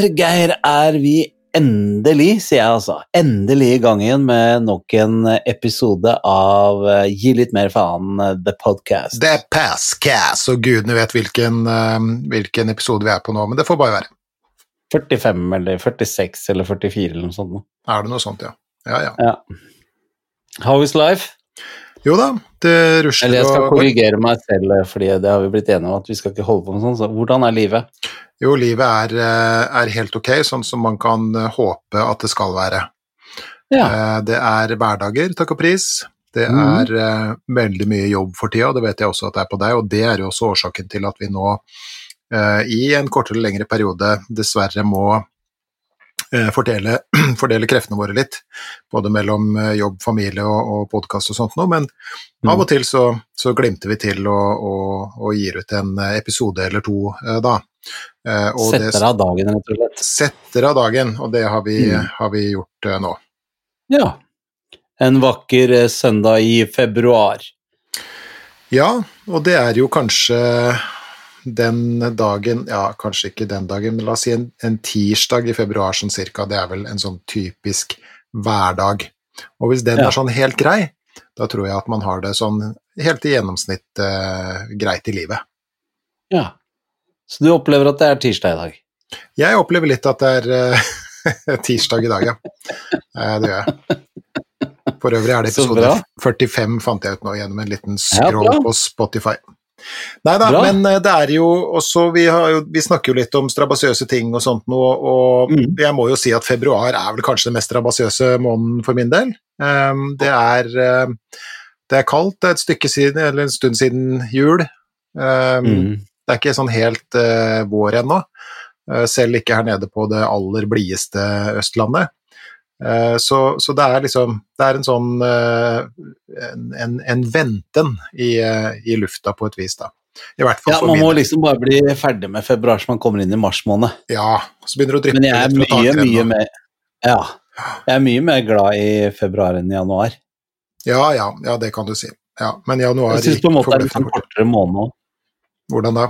Der, Geir, er vi endelig, sier jeg altså, endelig i gang igjen med nok en episode av eh, Gi litt mer faen, eh, The Podcast. The Passcast, og gudene vet hvilken, eh, hvilken episode vi er på nå, men det får bare være. 45 eller 46 eller 44 eller noe sånt. Er det noe sånt, ja? Ja, ja. Ja. How is life? Jo da, det rusler Eller jeg skal og korrigere meg selv, eh, fordi det har vi blitt enige om at vi skal ikke holde på med sånn. Så hvordan er livet? Jo, livet er, eh, er helt ok, sånn som man kan eh, håpe at det skal være. Ja. Det er hverdager, takk og pris. Det Mhm. er mm. veldig mye jobb for tida, det vet jeg også at det er på deg, og det er jo også årsaken til at vi nå i en kortere eller lengre periode dessverre må fordele, fordele kreftene våre litt, både mellom eh, jobb, familie og, og podkast og sånt noe, men Mm. av og til så, så glimter vi til og, gir ut en eh, episode eller to eh, da. Og setter det- av dagen, rett og slett. setter av dagen, og det har vi, Mm. har vi gjort eh, nå. Ja. En vakker eh, søndag i februar. Ja, og det er jo kanskje den dagen Ja, kanskje ikke den dagen, men la oss si en, en tirsdag i februar sånn cirka. Det er vel en sånn typisk hverdag. Og hvis den Ja. er sånn helt grei, da tror jeg at man har det sånn helt i gjennomsnitt eh, greit i livet. Ja. Så du opplever at det er tirsdag i dag? Jeg opplever litt at det er eh, tirsdag i dag, ja. Eh, det gjør jeg. For øvrig er det episode 45, fant jeg ut nå, gjennom en liten scroll ja, på Spotify. Nei da, men eh, det er jo også vi, har jo, vi snakker jo litt om strabasiøse ting og sånt nå, og Mm. jeg må jo si at februar er vel kanskje den mest strabasiøse måneden for min del. Um, det er um, det er kaldt, det er et stykke siden, eller en stund siden jul. Um, Mm. det er ikke sånn helt uh, vår ennå, uh, selv ikke her nede på det aller blideste Østlandet. Eh, så, så det er liksom Det er en sånn eh, en, en, en venten i, eh, i lufta på et vis, da. I hvert fall Ja, man må liksom bare bli ferdig med februar så man kommer inn i mars måned. Ja, så begynner det å drippe Men jeg er litt mye, mye mer Ja. Jeg er mye mer glad i februar enn i januar. Ja, ja, ja, det kan du si. Ja, men januar Jeg syns på en måte det er en kortere måned òg. Hvordan da?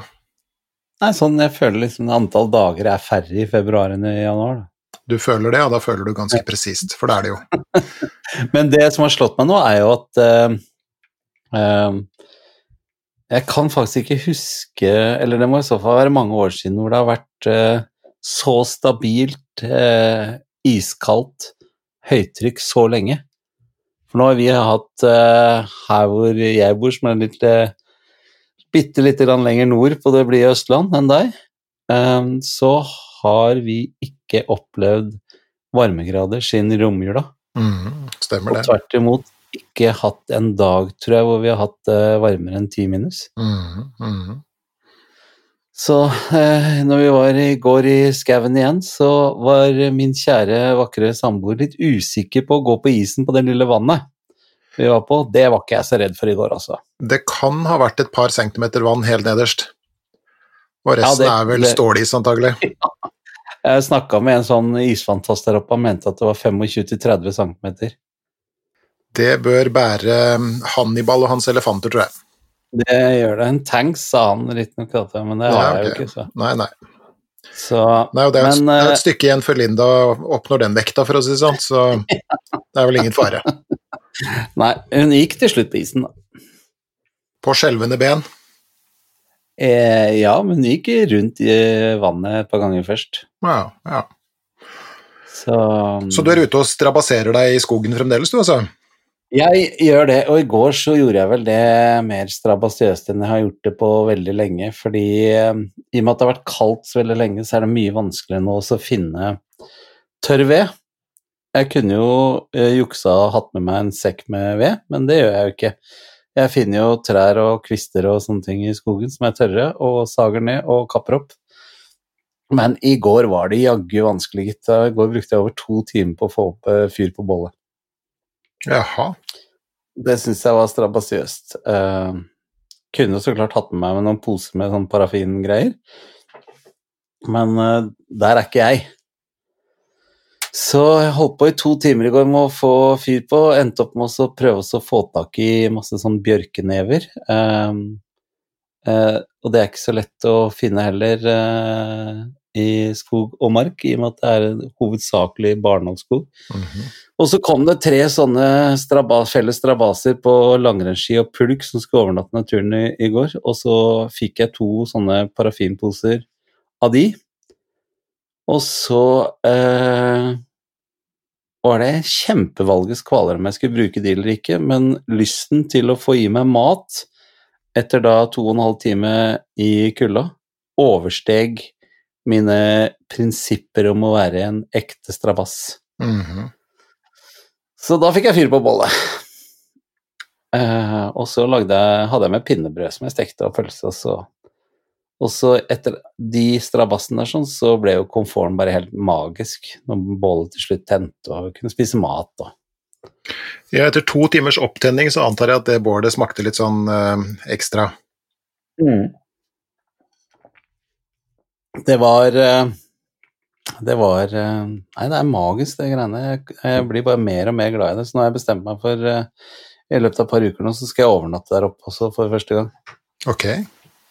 Nei, sånn jeg føler liksom antall dager er færre i februar enn i januar. Da. Du føler det, og da føler du ganske presist, for det er det jo. Men det som har slått meg nå, er jo at uh, uh, Jeg kan faktisk ikke huske Eller det må i så fall være mange år siden hvor det har vært uh, så stabilt iskaldt høytrykk så lenge. For nå har vi hatt her hvor jeg bor, som er litt bitte lite grann lenger nord på det blide Østland enn deg, så har vi ikke opplevd varmegrader siden romjula. Mm, stemmer Og det. tvert imot ikke hatt en dag, tror jeg, hvor vi har hatt det varmere enn ti minus. Mm, mm. Så eh, når vi var i går i skauen igjen, så var min kjære, vakre samboer litt usikker på å gå på isen på det lille vannet vi var på. Det var ikke jeg så redd for i går, altså. Det kan ha vært et par centimeter vann helt nederst. Og Ja, resten det- er vel stålis, antagelig. Jeg snakka med en sånn isfantast der oppe, han mente at det var 25-30 cm. Det bør bære um, Hannibal og hans elefanter, tror jeg. Det gjør det. En tanks, sa han riktignok, men det har jeg jo ikke, så. Nei, nei. så nei det, er men, et- det er eh, et stykke igjen før Linda oppnår den vekta, for å si det sånn, så det er vel ingen fare. Nei, hun gikk til slutt på isen, da. På skjelvende ben. Eh, ja, men hun gikk rundt i vannet et par ganger først. Ja, ja. Så, Så du er ute og strabaserer deg i skogen fremdeles, du, altså? Jeg gjør det, og i går så gjorde jeg vel det mer strabasiøst enn jeg har gjort det på veldig lenge, fordi eh, i og med at det har vært kaldt så veldig lenge, så er det mye vanskeligere nå å finne tørr ved. Jeg kunne jo eh, juksa og hatt med meg en sekk med ved, men det gjør jeg jo ikke. Jeg finner jo trær og kvister og sånne ting i skogen som er tørre, og sager ned og kapper opp. Men i går var det jaggu vanskelig, gitt. I går brukte jeg over to timer på å få opp eh, fyr på bollet. Jaha. Det syns jeg var strabasiøst. Uh, kunne så klart hatt med meg med noen poser med sånn parafingreier, men uh, der er ikke jeg. Så jeg holdt på i to timer i går med å få fyr på, endte opp med å prøve å få tak i masse sånn bjørkenever. Um, uh, og det er ikke så lett å finne heller uh, i skog og mark, i og med at det er hovedsakelig barndomsskog. Mhm. Og så kom det tre sånne strabas, felles strabaser på langrennsski og pulk som skulle overnatte naturen i, i går, og så fikk jeg to sånne parafinposer av de. Og så eh, var det kjempevalgets kvaler om jeg skulle bruke det eller ikke, men lysten til å få i meg mat etter da to og en halv time i kulda oversteg mine prinsipper om å være en ekte strabass. Mhm. Så da fikk jeg fyr på bollet. Eh, og så lagde jeg, hadde jeg med pinnebrød som jeg stekte og pølse, og så og så etter de strabassene der sånn, så ble jo komforten bare helt magisk når bålet til slutt tente og kunne spise mat og Ja, etter to timers opptenning så antar jeg at det bålet smakte litt sånn øh, ekstra. Det var eh, Det var eh, Nei, det er magisk, det greiene. Jeg, jeg blir bare mer og mer glad i det. Så nå har jeg bestemt meg for I løpet av et par uker nå så skal jeg overnatte der oppe også for første gang. Ok.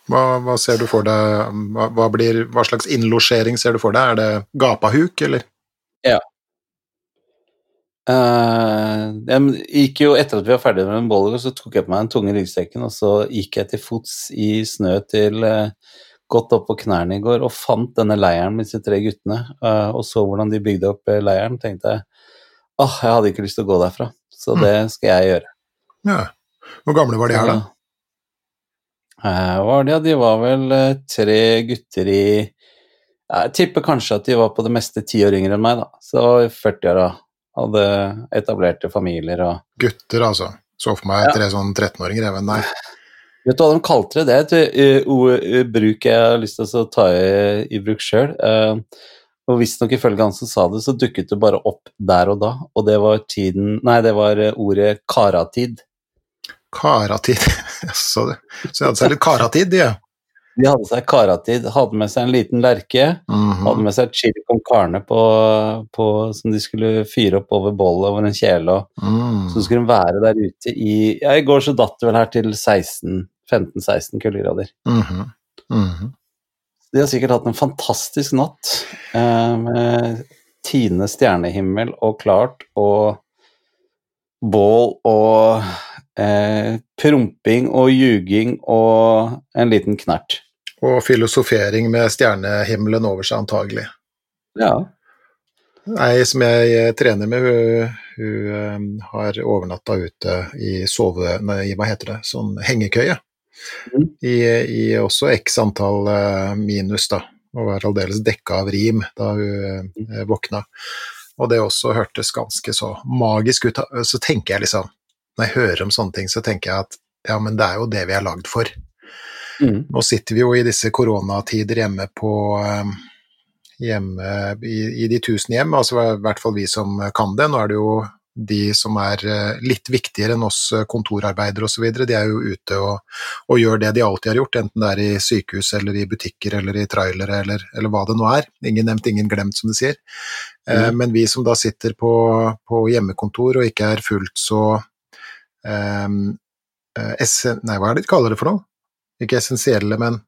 Hva, hva ser du for deg hva, blir, hva slags innlosjering ser du for deg? Er det gapahuk, eller? Eh, jeg gikk jo Etter at vi var ferdige med den bollen, så tok jeg på meg den tunge ryggsekken, og så gikk jeg til fots i snø til uh, godt opp på knærne i går og fant denne leiren med disse tre guttene, uh, og så hvordan de bygde opp leiren. tenkte jeg åh, jeg hadde ikke lyst til å gå derfra, så Mm. det skal jeg gjøre. Ja. Hvor gamle var de her, da? Eh, var de. De var vel eh, tre gutter i Jeg tipper kanskje at de var på det meste ti år yngre enn meg, da. Så i 40-åra. Hadde etablerte familier og Gutter, altså. Så for meg Ja. tre sånn 13-åringer, jeg, nei. Vet du hva de kalte det? Det er et uh, uh, bruk jeg har lyst til å ta i, i bruk sjøl. og visstnok ifølge han som sa det, så dukket det bare opp der og da, og det var tiden Nei, det var uh, ordet karatid. Karatid. så, så de hadde seg litt karatid, de. De hadde seg karatid, hadde med seg en liten lerke, Mhm. hadde med seg chili con carne på, på, som de skulle fyre opp over bålet over en kjele, Mm. så skulle de være der ute i Ja, i går så datt det vel her til 16 15-16 kuldegrader. Mhm. -hmm. De har sikkert hatt en fantastisk natt eh, med tiende stjernehimmel og klart og bål og eh, promping og ljuging og en liten knert. Og filosofering med stjernehimmelen over seg, antagelig. Ja. Ei som jeg eh, trener med, hun, hun eh, har overnatta ute i sove... Nei, hva heter det, sånn hengekøye. Mm. I, I også x antall eh, minus, da. Og var aldeles dekka av rim da hun våkna. Og det også hørtes ganske så magisk ut. Så tenker jeg liksom, når jeg hører om sånne ting, så tenker jeg at ja, men det er jo det vi er lagd for. Mm. Nå sitter vi jo i disse koronatider hjemme på eh, hjemme i, i de tusen hjem, altså i hvert fall vi som kan det. Nå er det jo de som er eh, litt viktigere enn oss eh, kontorarbeidere osv., de er jo ute og, og gjør det de alltid har gjort, enten det er i sykehus eller i butikker eller i trailere eller, eller hva det nå er. Ingen nevnt, ingen glemt, som de sier. Eh, Mhm. Men vi som da sitter på, på hjemmekontor og ikke er fullt så eh, eh, essen, Nei, hva er det de kaller det for noe? Ikke essensielle, men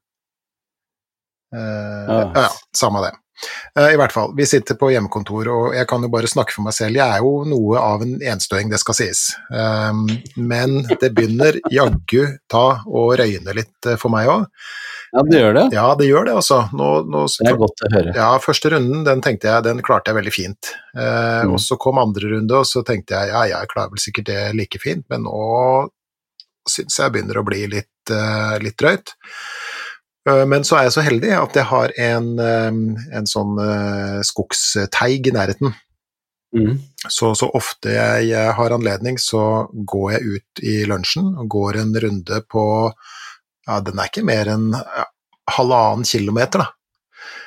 eh, Ja. ja, samme det. Eh, I hvert fall, vi sitter på hjemmekontor, og jeg kan jo bare snakke for meg selv. Jeg er jo noe av en enstøing, det skal sies. Um, men det begynner jaggu ta og røyne litt for meg òg. Ja, det gjør det. Ja, det gjør det, altså. Nå, nå, Det er godt å høre. ja, første runden den tenkte jeg, den klarte jeg veldig fint. Eh, Mm. Og så kom andre runde, og så tenkte jeg ja, jeg klarer vel sikkert det like fint, men nå syns jeg begynner å bli litt, uh, litt drøyt. Eh, men så er jeg så heldig at jeg har en, eh, en sånn skogsteig i nærheten. Mm. Så, så ofte jeg, jeg har anledning, så går jeg ut i lunsjen og går en runde på Ja, den er ikke mer enn ja, halvannen kilometer, da.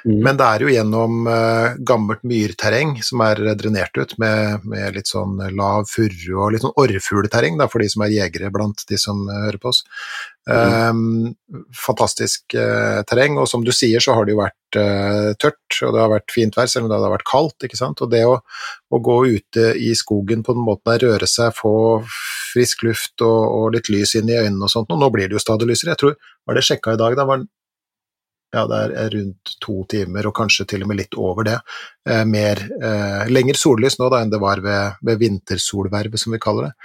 Mm. Men det er jo gjennom uh, gammelt myrterreng som er drenert ut, med, med litt sånn lav furu og litt sånn orrfugleterreng, for de som er jegere blant de som uh, hører på oss. Um, fantastisk uh, terreng, og som du sier så har det jo vært uh, tørt, og det har vært fint vær, selv om det har vært kaldt, ikke sant. Og det å, å gå ute i skogen på den måten der, røre seg, få frisk luft og, og litt lys inn i øynene og sånt, og nå blir det jo stadig lysere. Jeg tror, var det sjekka i dag, da var ja, det er rundt to timer, og kanskje til og med litt over det. Eh, mer, eh, lenger sollys nå da enn det var ved, ved vintersolvervet, som vi kaller det.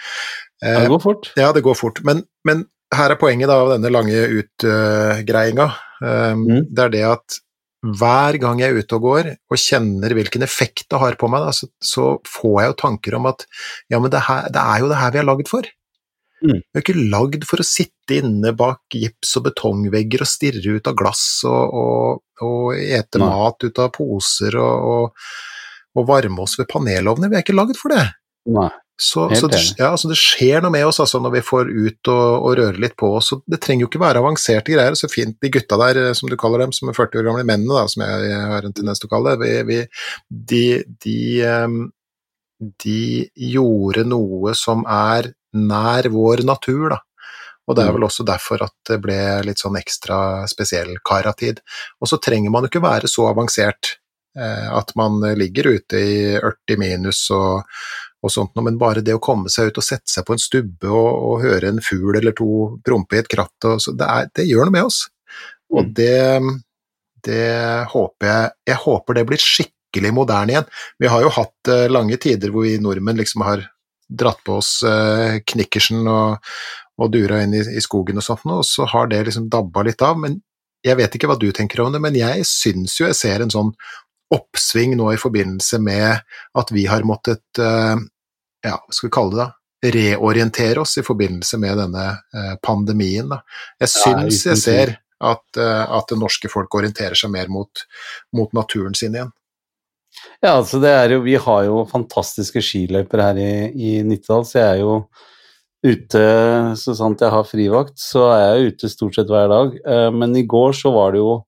Eh, ja, det går fort. Ja, det går fort. Men, men her er poenget da av denne lange utgreiinga. Mm. Det er det at hver gang jeg er ute og går og kjenner hvilken effekt det har på meg, da, så, så, får jeg jo tanker om at ja, men det, her, det er jo det her vi er laget for. Mm. Vi er ikke lagd for å sitte inne bak gips og betongvegger og stirre ut av glass og, og, og ete Nei. mat ut av poser og, og, varme oss ved panelovner. Vi er ikke lagd for det. Nei. Så, så det, ja, altså det, skjer noe med oss altså, når vi får ut og, og røre litt på oss. Det trenger jo ikke være avanserte greier. Så fint de gutta der, som du kaller dem, som er 40 år gamle mennene, da, som jeg, jeg har en tendens til å kalle det, vi, vi, de, de, um, de gjorde noe som er nær vår natur, da. Og det er mm. vel også derfor at det ble litt sånn ekstra spesiell karatid. Og så trenger man jo ikke være så avansert eh, at man ligger ute i 40 minus og, og sånt men bare det å komme seg ut og sette seg på en stubbe og, og høre en fugl eller to prompe i et kratt, så det, er, det, gjør noe med oss. Og mm. det, det håper jeg Jeg håper det blir skikkelig moderne igjen. Vi har jo hatt uh, lange tider hvor vi nordmenn liksom har dratt på oss eh, knikkersen og, og dura inn i, i, skogen og sånt, og så har det liksom dabba litt av. Men jeg vet ikke hva du tenker om det, men jeg syns jo jeg ser en sånn oppsving nå i forbindelse med at vi har måttet, eh, ja, hva skal vi kalle det da, reorientere oss i forbindelse med denne eh, pandemien. Da. Jeg syns jeg ser at, at, det norske folk orienterer seg mer mot, mot naturen sin igjen. Ja, altså det er jo Vi har jo fantastiske skiløyper her i, i Nittedal, så jeg er jo ute Så sant jeg har frivakt, så er jeg ute stort sett hver dag. Eh, men i går så var det jo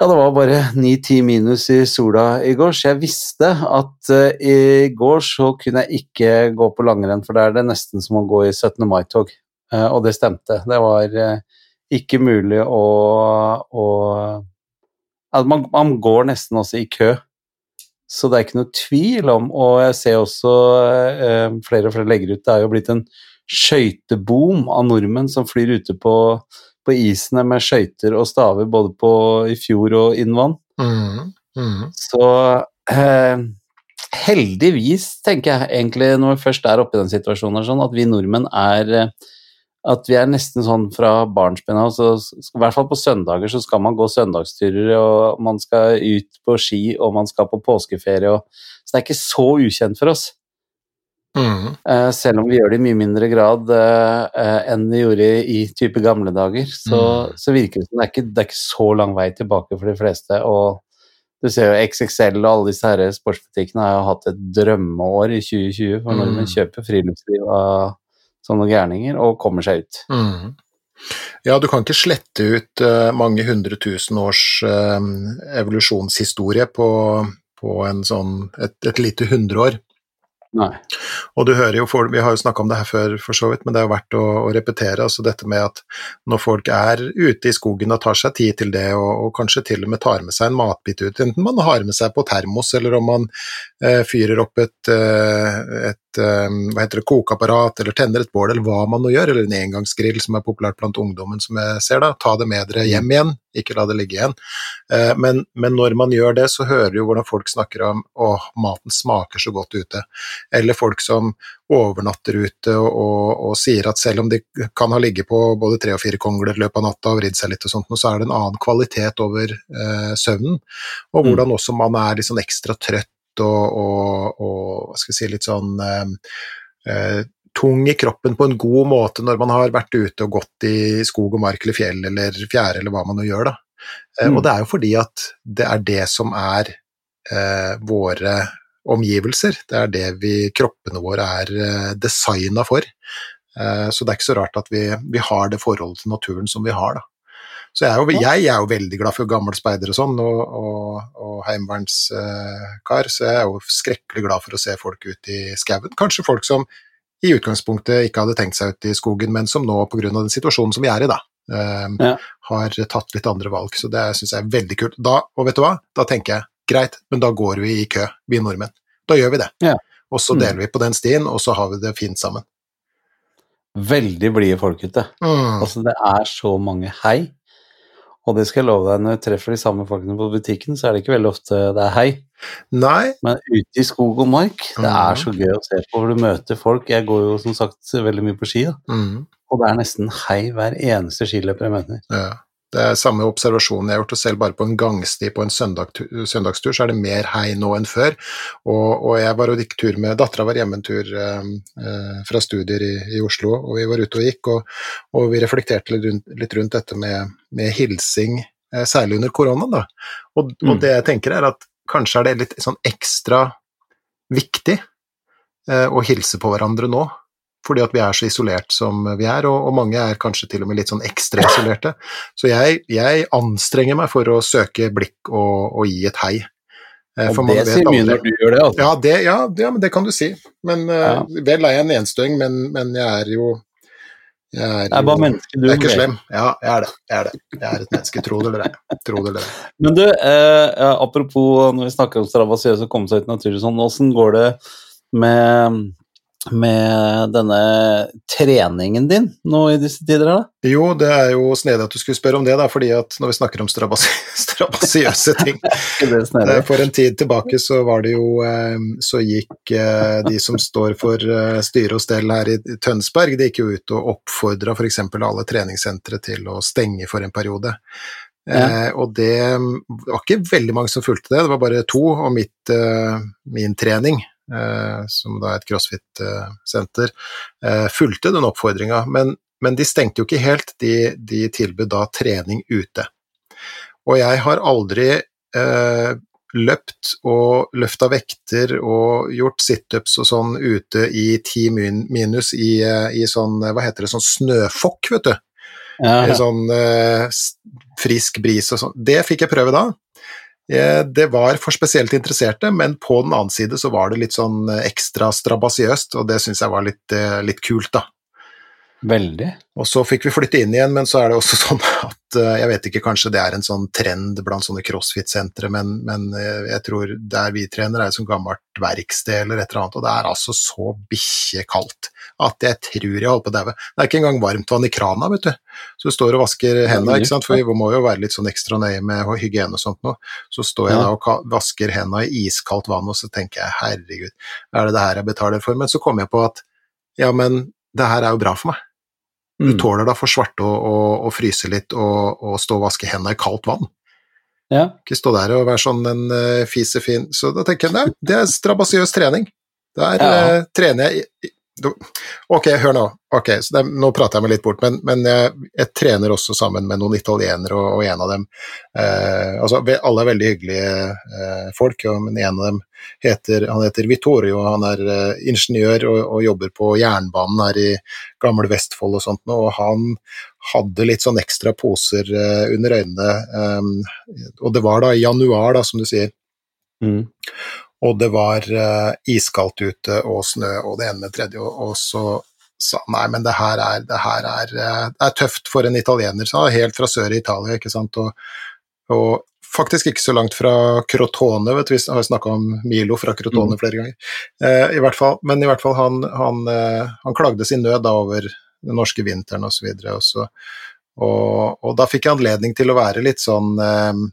ja, det var bare 9-10 minus i sola i går, så jeg visste at uh, i går så kunne jeg ikke gå på langrenn, for da er det nesten som å gå i 17. mai-tog. Uh, og det stemte. Det var uh, ikke mulig å, å man, man, går nesten også i kø så det er ikke noe tvil om, og jeg ser også eh, flere og flere legger ut, det er jo blitt en skøyteboom av nordmenn som flyr ute på, på isene med skøyter og staver både på i fjor og innvann. Mm, mm. Så eh, heldigvis, tenker jeg egentlig, når vi først er oppe i den situasjonen, sånn, at vi nordmenn er eh, at vi er nesten sånn fra barnsben av, i hvert fall på søndager så skal man gå søndagsturer, og man skal ut på ski, og man skal på påskeferie, og, så det er ikke så ukjent for oss. Mm. Uh, selv om vi gjør det i mye mindre grad uh, enn vi gjorde i, i type gamle dager, så, mm. så virker det som det er, ikke, det er ikke så lang vei tilbake for de fleste. og du ser jo XXL og alle disse her sportsbutikkene har jo hatt et drømmeår i 2020, for når mm. kjøper friluftsliv av sånne gærninger og kommer seg ut. Mm. Ja, du kan ikke slette ut uh, mange hundre tusen års uh, evolusjonshistorie på, på sånn, et, et lite hundreår. Nei. Og du hører jo, for, Vi har jo snakka om det her før, for så vidt, men det er jo verdt å, å, repetere. altså Dette med at når folk er ute i skogen og tar seg tid til det, og, og kanskje til og med tar med seg en matbit ut, enten man har med seg på termos, eller om man eh, fyrer opp et, et hva heter det, kokeapparat, eller tenner et bål, eller hva man nå gjør, eller en engangsgrill som er populært blant ungdommen, som jeg ser da, ta det med dere hjem igjen ikke la det ligge igjen. Eh, men, men, når man gjør det, så hører du hvordan folk snakker om at maten smaker så godt ute. Eller folk som overnatter ute og, og, og, sier at selv om de kan ha ligget på både tre og fire kongler i løpet av natta og vridd seg litt og sånt, så er det en annen kvalitet over eh, søvnen. Og mm. hvordan også man er litt sånn ekstra trøtt og, og, jeg si, litt sånn eh, eh tung i kroppen på en god måte når man har vært ute og gått i skog og mark eller fjell eller fjære eller hva man nå gjør, da. Eh, mm. Og det er jo fordi at det er det som er eh, våre omgivelser. Det er det vi, kroppene våre er eh, designa for. Eh, så det er ikke så rart at vi, vi, har det forholdet til naturen som vi har, da. Så jeg er, jo, jeg er jo veldig glad for gammel speider og sånn, og, og, og heimevernskar, så jeg er jo skrekkelig glad for å se folk ute i skauen. Kanskje folk som i utgangspunktet ikke hadde tenkt seg ut i skogen, men som nå, pga. den situasjonen som vi er i, da, um, ja. har tatt litt andre valg. Så det syns jeg er veldig kult. Da, og vet du hva, da tenker jeg greit, men da går vi i kø, vi nordmenn. Da gjør vi det. Ja. Og så mm. deler vi på den stien, og så har vi det fint sammen. Veldig blide folk ute. Mm. Altså, det er så mange hei. Og det skal jeg love deg, når jeg treffer de samme folkene på butikken, så er det ikke veldig ofte det er hei. Nei, Men ute i skog og mark, det er Mhm. så gøy å se på, hvor du møter folk. Jeg går jo som sagt veldig mye på ski, da. mm, og det er nesten hei hver eneste skiløper jeg møter. ja. Det er samme observasjonen jeg har gjort, og selv bare på en gangsti på en søndagtu- søndagstur, så er det mer hei nå enn før. Og, og jeg var og gikk tur med Dattera var hjemme en tur eh, eh, fra studier i, i Oslo, og vi var ute og gikk, og, og vi reflekterte litt rundt, litt rundt dette med, med hilsing, eh, særlig under koronaen. Da. Og, og Mm. det jeg tenker er at kanskje er det litt sånn ekstra viktig eh, å hilse på hverandre nå. Fordi at vi er så isolert som vi er, og, og mange er kanskje til og med litt sånn ekstra isolerte. Så jeg, jeg anstrenger meg for å søke blikk og, og gi et hei. For Og det sier mye når du gjør det, altså. ja, det, ja, ja, men det kan du si. Men ja. uh, vel er jeg en enstøing, men, men jeg er jo jeg er, Det er bare menneske du Jeg er ikke slem. Ja, jeg er det. Jeg er, det. Jeg er et menneske, tro det eller ei. Tro det eller ei. Men du, eh, apropos når vi snakker om strabasiøse og komme seg ut i naturen sånn, åssen går det med, med denne treningen din nå i disse tider, da? Jo, det er jo snedig at du skulle spørre om det, da, fordi at når vi snakker om strabasi strabasiøse ting Eh? For en tid tilbake så var det jo eh, Så gikk eh, de som står for styre og stell her i Tønsberg, de gikk jo ut og oppfordra f.eks. alle treningssentre til å stenge for en periode. Ja. Eh, og det var ikke veldig mange som fulgte det, det var bare to, og mitt, eh, min trening, som da er et crossfit-senter, eh, fulgte den oppfordringa. Men, men de stengte jo ikke helt, de, de tilbød da trening ute. Og jeg har aldri eh, løpt og løfta vekter og gjort situps og sånn ute i ti min minus i, eh, i sånn, hva heter det, sånn snøfokk, vet du. Ja, sånn eh, frisk bris og sånn. Det fikk jeg prøve da. Eh, Det var for spesielt interesserte, men på den annen side så var det litt sånn eh, ekstra strabasiøst, og det syns jeg var litt, eh, litt kult, da. Veldig. Og så fikk vi flytte inn igjen, men så er det også sånn at eh, jeg vet ikke, kanskje det er en sånn trend blant sånne crossfit-sentre, men, men eh, jeg tror der vi trener er et sånt gammelt verksted eller et eller annet, og det er altså så bikkjekaldt at jeg tror jeg holder på å daue. Det er ikke engang varmtvann i krana, vet du. Så du står og vasker hendene, ikke sant, for vi må jo være litt sånn ekstra nøye med hygiene og sånt nå. Så står jeg da og vasker hendene i iskaldt vann, og så tenker jeg herregud, er det det her jeg betaler for? Men så kommer jeg på at ja, men det her er jo bra for meg. Du Mm. tåler da for svarte å, å, å fryse litt og, og stå og vaske hendene i kaldt vann. Ja. Ikke stå der og være sånn en uh, fisefin Så da tenker jeg nei, det er strabasiøs trening. Der Ja. uh, trener jeg Ok, hør nå. Ok, så det, Nå prater jeg meg litt bort, men, men jeg, jeg trener også sammen med noen italienere, og, og en av dem eh, altså, Alle er veldig hyggelige eh, folk, og, men en av dem heter, han heter Vittorio, han er eh, ingeniør og, og jobber på jernbanen her i gamle Vestfold og sånt, og han hadde litt sånn ekstra poser eh, under øynene, eh, og det var da i januar, da, som du sier, Mm. Og det var eh, iskaldt ute og snø og det ene med tredje, og, så sa han nei, men det her er, det her er, eh, det er tøft for en italiener, sa helt fra sør i Italia, ikke sant, og, og faktisk ikke så langt fra Crotone, vet du, vi har snakka om Milo fra Crotone Mm. flere ganger, eh, i hvert fall, men i hvert fall han, han, eh, han klagde sin nød da over den norske vinteren og så videre, og, så, og, og da fikk jeg anledning til å være litt sånn eh,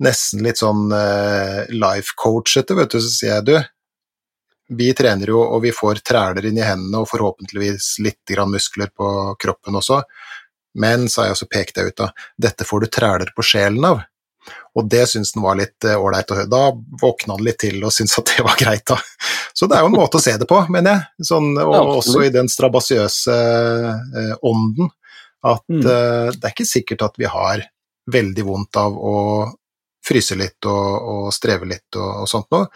nesten litt sånn eh, life coachete, vet du, så sier jeg du, vi trener jo og vi får træler inn i hendene og forhåpentligvis litt grann muskler på kroppen også, men, sa jeg, så pekte jeg ut da, dette får du træler på sjelen av. Og det syntes han var litt eh, ålreit å høre. Da våkna han litt til og syntes at det var greit, da. Så det er jo en måte å se det på, mener jeg. Sånn, og Ja, også i den strabasiøse eh, ånden. At Mm. eh, det er ikke sikkert at vi har veldig vondt av å fryse litt og, og streve litt og, og sånt noe.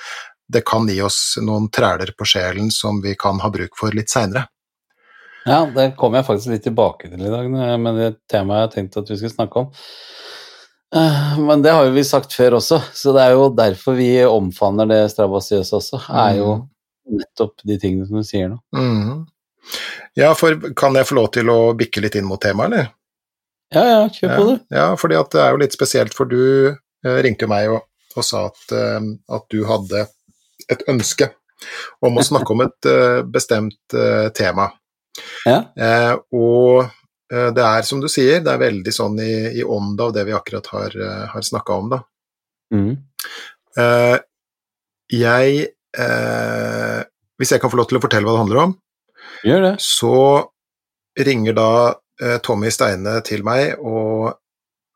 Det kan gi oss noen træler på sjelen som vi kan ha bruk for litt seinere. Ja, det kommer jeg faktisk litt tilbake til i dag med det temaet jeg har tenkt at vi skulle snakke om. Eh, Men det har jo vi sagt før også, så det er jo derfor vi omfavner det strabasiøse også. er jo nettopp de tingene som du sier nå. Mhm. Ja, for kan jeg få lov til å bikke litt inn mot temaet, eller? Ja, ja, kjør på, du. ja, fordi at det er jo litt spesielt, for du ringte meg og, og sa at, eh, at du hadde et ønske om å snakke om et eh, bestemt eh, tema. Ja. Eh, og eh, det er som du sier, det er veldig sånn i, i ånd av det vi akkurat har, har snakka om, da. Mm. Eh, jeg eh, Hvis jeg kan få lov til å fortelle hva det handler om, så ringer da eh, Tommy Steine til meg og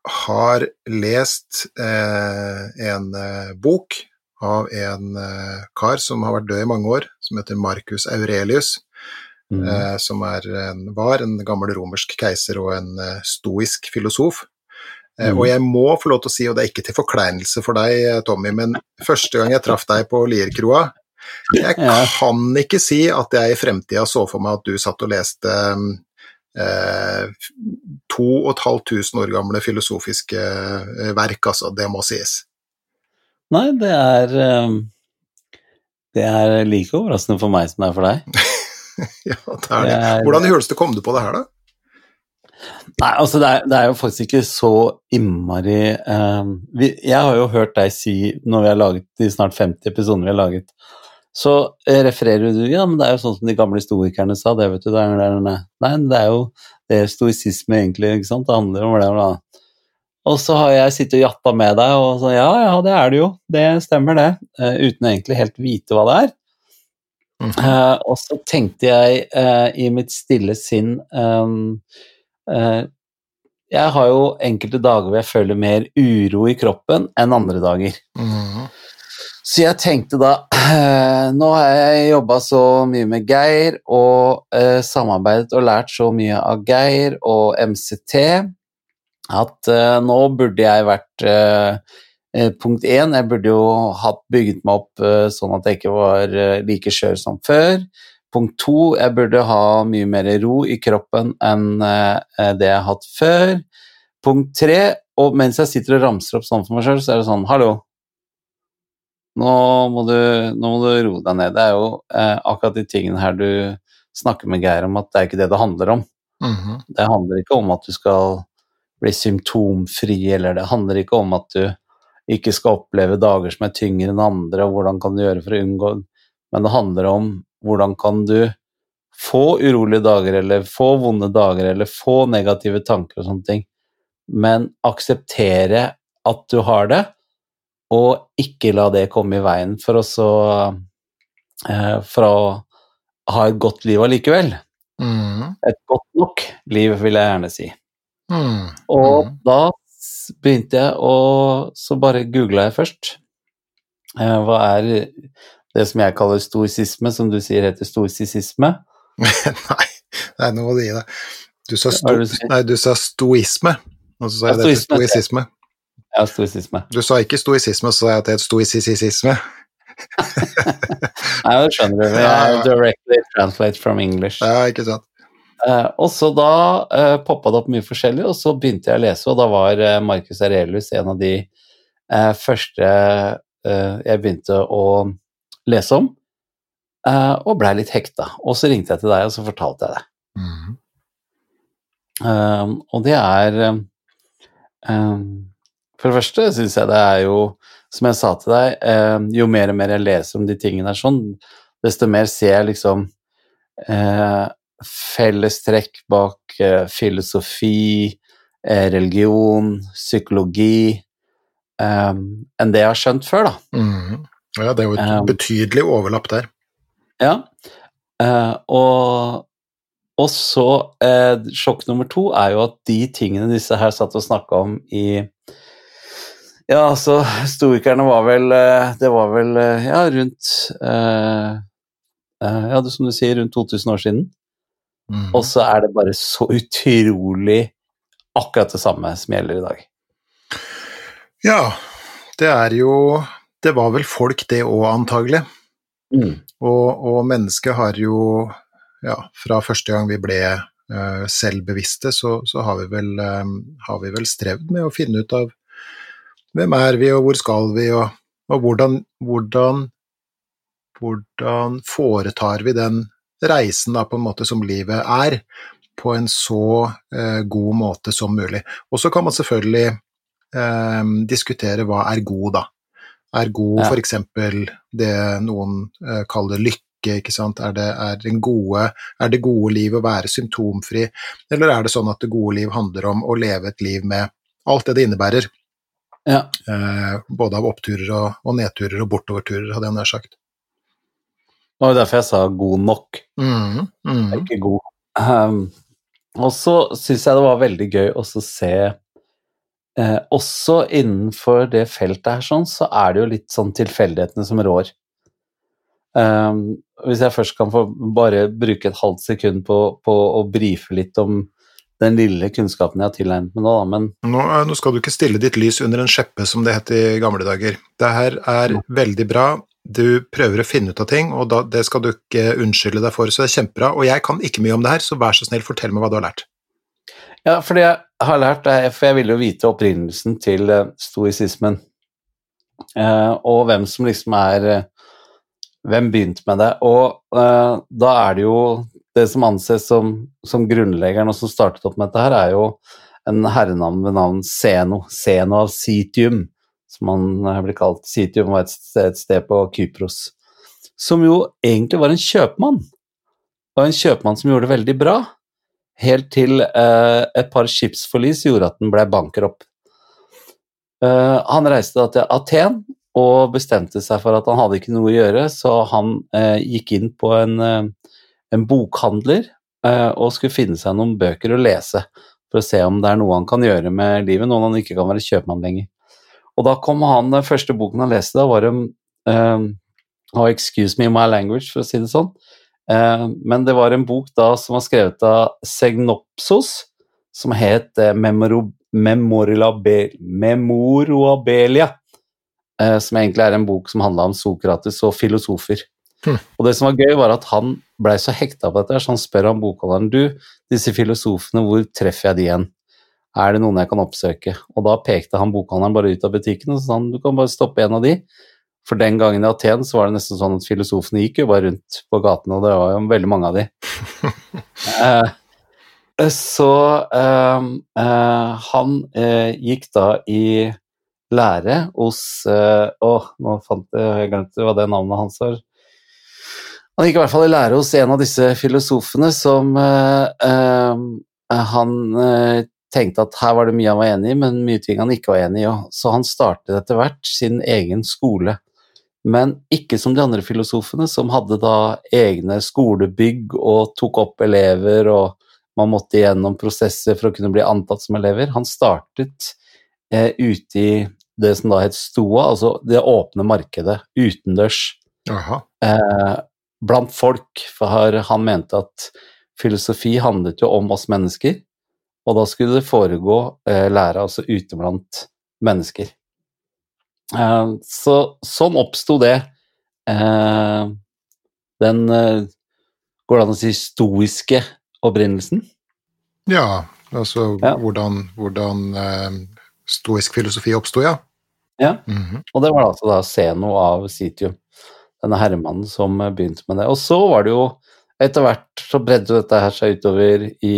har lest eh, en eh, bok av en eh, kar som har vært død i mange år, som heter Marcus Aurelius. Mm. eh, som er en, var en gammel romersk keiser og en stoisk filosof. Eh, Mm. Og jeg må få lov til å si, og det er ikke til forkleinelse for deg, Tommy, men første gang jeg traff deg på Lierkroa Jeg kan ikke si at jeg i fremtida så for meg at du satt og leste eh, to og et halvt tusen år gamle filosofiske eh, verk, altså. Det må sies. Nei, det er eh, Det er like overraskende for meg som det er for deg. ja, det er det. Hvordan i huleste kom du på det her, da? Nei, altså det er, det er jo faktisk ikke så innmari eh, vi, Jeg har jo hørt deg si, når vi har laget de snart 50 episodene vi har laget, så eh, refererer du Ja, men det er jo sånn som de gamle stoikerne sa, det vet du. Det er, det er, nei, det er jo det er stoisisme egentlig, ikke sant. Det handler om det. da. Og så har jeg sittet og jatta med deg, og sånn ja, ja, det er det jo. Det stemmer, det. Uh, uten egentlig helt vite hva det er. Eh, og så tenkte jeg uh, i mitt stille sinn um, Jeg har jo enkelte dager hvor jeg føler mer uro i kroppen enn andre dager. Mhm. Så jeg tenkte da Nå har jeg jobba så mye med Geir og eh, samarbeidet og lært så mye av Geir og MCT at eh, nå burde jeg vært eh, eh, Punkt én, jeg burde jo hatt bygget meg opp eh, sånn at jeg ikke var eh, like skjør som før. Punkt to, jeg burde ha mye mer ro i kroppen enn det jeg har hatt før. Punkt tre, og mens jeg sitter og ramser opp sånn for meg sjøl, så er det sånn Hallo, nå må, du, nå må du roe deg ned. Det er jo eh, akkurat de tingene her du snakker med Geir om, at det er ikke det det handler om. Mhm. Det handler ikke om at du skal bli symptomfri, eller det handler ikke om at du ikke skal oppleve dager som er tyngre enn andre, og hvordan kan du gjøre for å unngå Men det handler om hvordan kan du få urolige dager, eller få vonde dager, eller få negative tanker og sånne ting, men akseptere at du har det, og ikke la det komme i veien for å eh, For å ha et godt liv allikevel Mm. et godt nok liv, vil jeg gjerne si. Mm. Og Mhm. da begynte jeg å Så bare googla jeg først. Eh, hva er det som jeg kaller stoisisme, som du sier heter stoisisme? Nei, nei, nå må du gi deg. Du sa, sto, det nei, du sa stoisme, og så sa jeg det stoisme, stoisisme. Ja, stoisisme. Du sa ikke stoisisme, så sa jeg at det het stoisisisme. Nei, det skjønner du. Jeg directly translate from English. Ja, ikke sant. Eh, og så da uh, poppa det opp mye forskjellig, og så begynte jeg å lese, og da var uh, Marcus Arelius en av de eh, første eh, jeg begynte å lese om, eh, og blei litt hekta. Og så ringte jeg til deg, og så fortalte jeg det. Mhm. Um, og det er um, For det første syns jeg det er jo, som jeg sa til deg, eh, jo mer og mer jeg leser om de tingene der sånn, desto mer ser jeg liksom eh, fellestrekk bak eh, filosofi, uh, religion, psykologi um, enn det jeg har skjønt før, da. Mm. Ja, det er jo et Um, betydelig overlapp der. Ja. Eh, og, og så eh, Sjokk nummer to er jo at de tingene disse her satt og snakka om i Ja, altså, stoikerne var vel eh, Det var vel eh, ja, rundt eh, eh, Ja, det, som du sier, rundt 2000 år siden. Mm. Og så er det bare så utrolig akkurat det samme som gjelder i dag. Ja, det er jo Det var vel folk, det òg, antagelig. Og, og mennesket har jo, ja, fra første gang vi ble selvbevisste, så, så har, vi vel, har vi vel strevd med å finne ut av hvem er vi, og hvor skal vi, og, og hvordan, hvordan, hvordan foretar vi den reisen da, på en måte som livet er, på en så eh, god måte som mulig. Og så kan man selvfølgelig eh, diskutere hva er god, da. Er god Ja. eksempel det noen eh, kaller lykke, ikke sant. Er det, er, gode, er det gode liv å være symptomfri, eller er det sånn at det gode liv handler om å leve et liv med alt det det innebærer? Ja. Eh, både av oppturer og, og, nedturer og bortoverturer, hadde jeg nær sagt. Det var jo derfor jeg sa god nok. Mm, mm. Ikke god. Um, og så syns jeg det var veldig gøy å se eh, Også innenfor det feltet her sånn, så er det jo litt sånn tilfeldighetene som rår. Um, hvis jeg først kan få bare bruke et halvt sekund på, på å brife litt om den lille kunnskapen jeg har tilegnet meg nå, da, men nå, eh, nå, skal du ikke stille ditt lys under en skjeppe, som det het i gamle dager. Det her er ja. veldig bra. Du prøver å finne ut av ting, og da, det skal du ikke unnskylde deg for, så det er kjempebra. Og jeg kan ikke mye om det her, så vær så snill, fortell meg hva du har lært. Ja, for det jeg har lært er for jeg ville jo vite opprinnelsen til uh, stoisismen, eh, og hvem som liksom er uh, Hvem begynte med det? Og da er det jo det som anses som, som grunnleggeren og som startet opp med dette her, er jo en herrenavn ved navn Zeno, Zeno av Sitium, som han blir kalt. Sitium var et sted, et sted på Kypros. Som jo egentlig var en kjøpmann. Og en kjøpmann som gjorde det veldig bra, helt til eh, et par skipsforlis gjorde at den ble bankropp. Eh, han reiste da til Aten og bestemte seg for at han hadde ikke noe å gjøre, så han eh, gikk inn på en eh, en bokhandler eh, og skulle finne seg noen bøker å lese for å se om det er noe han kan gjøre med livet, noen han ikke kan være kjøpmann lenger. Og da kom han, den første boken han leste, da var det um, oh, Excuse me my language, for å si det sånn. Uh, men det var en bok da som var skrevet av Segnopsos, som het uh, Memoroabelia, uh, som egentlig er en bok som handla om Sokrates og filosofer. Hm. Og det som var gøy, var at han blei så hekta på dette, så han spør han bokholderen du, disse filosofene, hvor treffer jeg de igjen? Er det noen jeg kan oppsøke? Og da pekte han bokhandleren bare ut av butikken og sa han, du kan bare stoppe en av de. For den gangen i Aten så var det nesten sånn at filosofene gikk jo bare rundt på gatene, og det var jo veldig mange av de. eh, så eh, eh, han eh, gikk da i lære hos eh, Å, nå fant jeg, jeg glemte hva det navnet hans var. Han gikk i hvert fall i lære hos en av disse filosofene som eh, eh, han eh, tenkte at her var det mye han var enig i, men mye ting han ikke var enig i. Så han startet etter hvert sin egen skole. Men ikke som de andre filosofene, som hadde da egne skolebygg og tok opp elever, og man måtte igjennom prosesser for å kunne bli antatt som elever. Han startet eh, ute i det som da het STOA, altså det åpne markedet, utendørs. Eh, blant folk, for han mente at filosofi handlet jo om oss mennesker, og da skulle det foregå eh, lære altså ute blant mennesker. Eh, så sånn oppsto det. Eh, den Går det an å si stoiske opprinnelsen? Ja, altså ja. hvordan, hvordan stoisk filosofi oppsto, ja. Ja, mm -hmm. og det var altså da Zeno av Sitium denne herremannen som begynte med det. Og så var det jo etter hvert så bredde dette her seg utover i,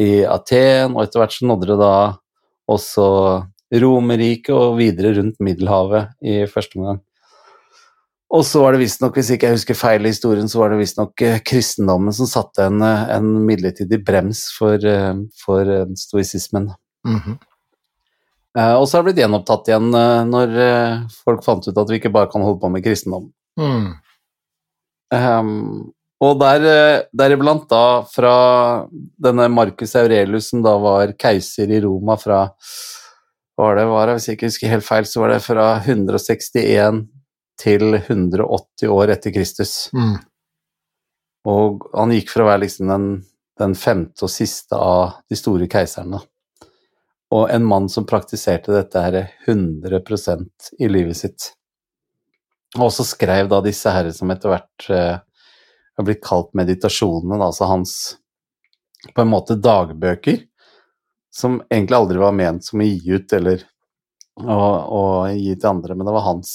i Aten, og etter hvert så nådde det da også Romerriket og videre rundt Middelhavet i første omgang. Og så var det visstnok, hvis ikke jeg husker feil i historien, så var det visstnok eh, kristendommen som satte en, en midlertidig brems for, eh, for stoisismen. Mm -hmm. Eh, og så har det blitt gjenopptatt igjen eh, når eh, folk fant ut at vi ikke bare kan holde på med kristendom. Mm. Um, og der, deriblant da fra denne Marcus Aurelius, som da var keiser i Roma fra var det, var det, Hvis jeg ikke husker helt feil, så var det fra 161 til 180 år etter Kristus. Mm. Og han gikk fra å være liksom den, den femte og siste av de store keiserne og en mann som praktiserte dette her 100% i livet sitt. Og også skrev da disse herre som etter hvert eh, har blitt kalt meditasjonene, altså hans på en måte dagbøker, som egentlig aldri var ment som å gi ut eller å, å gi til andre, men det var hans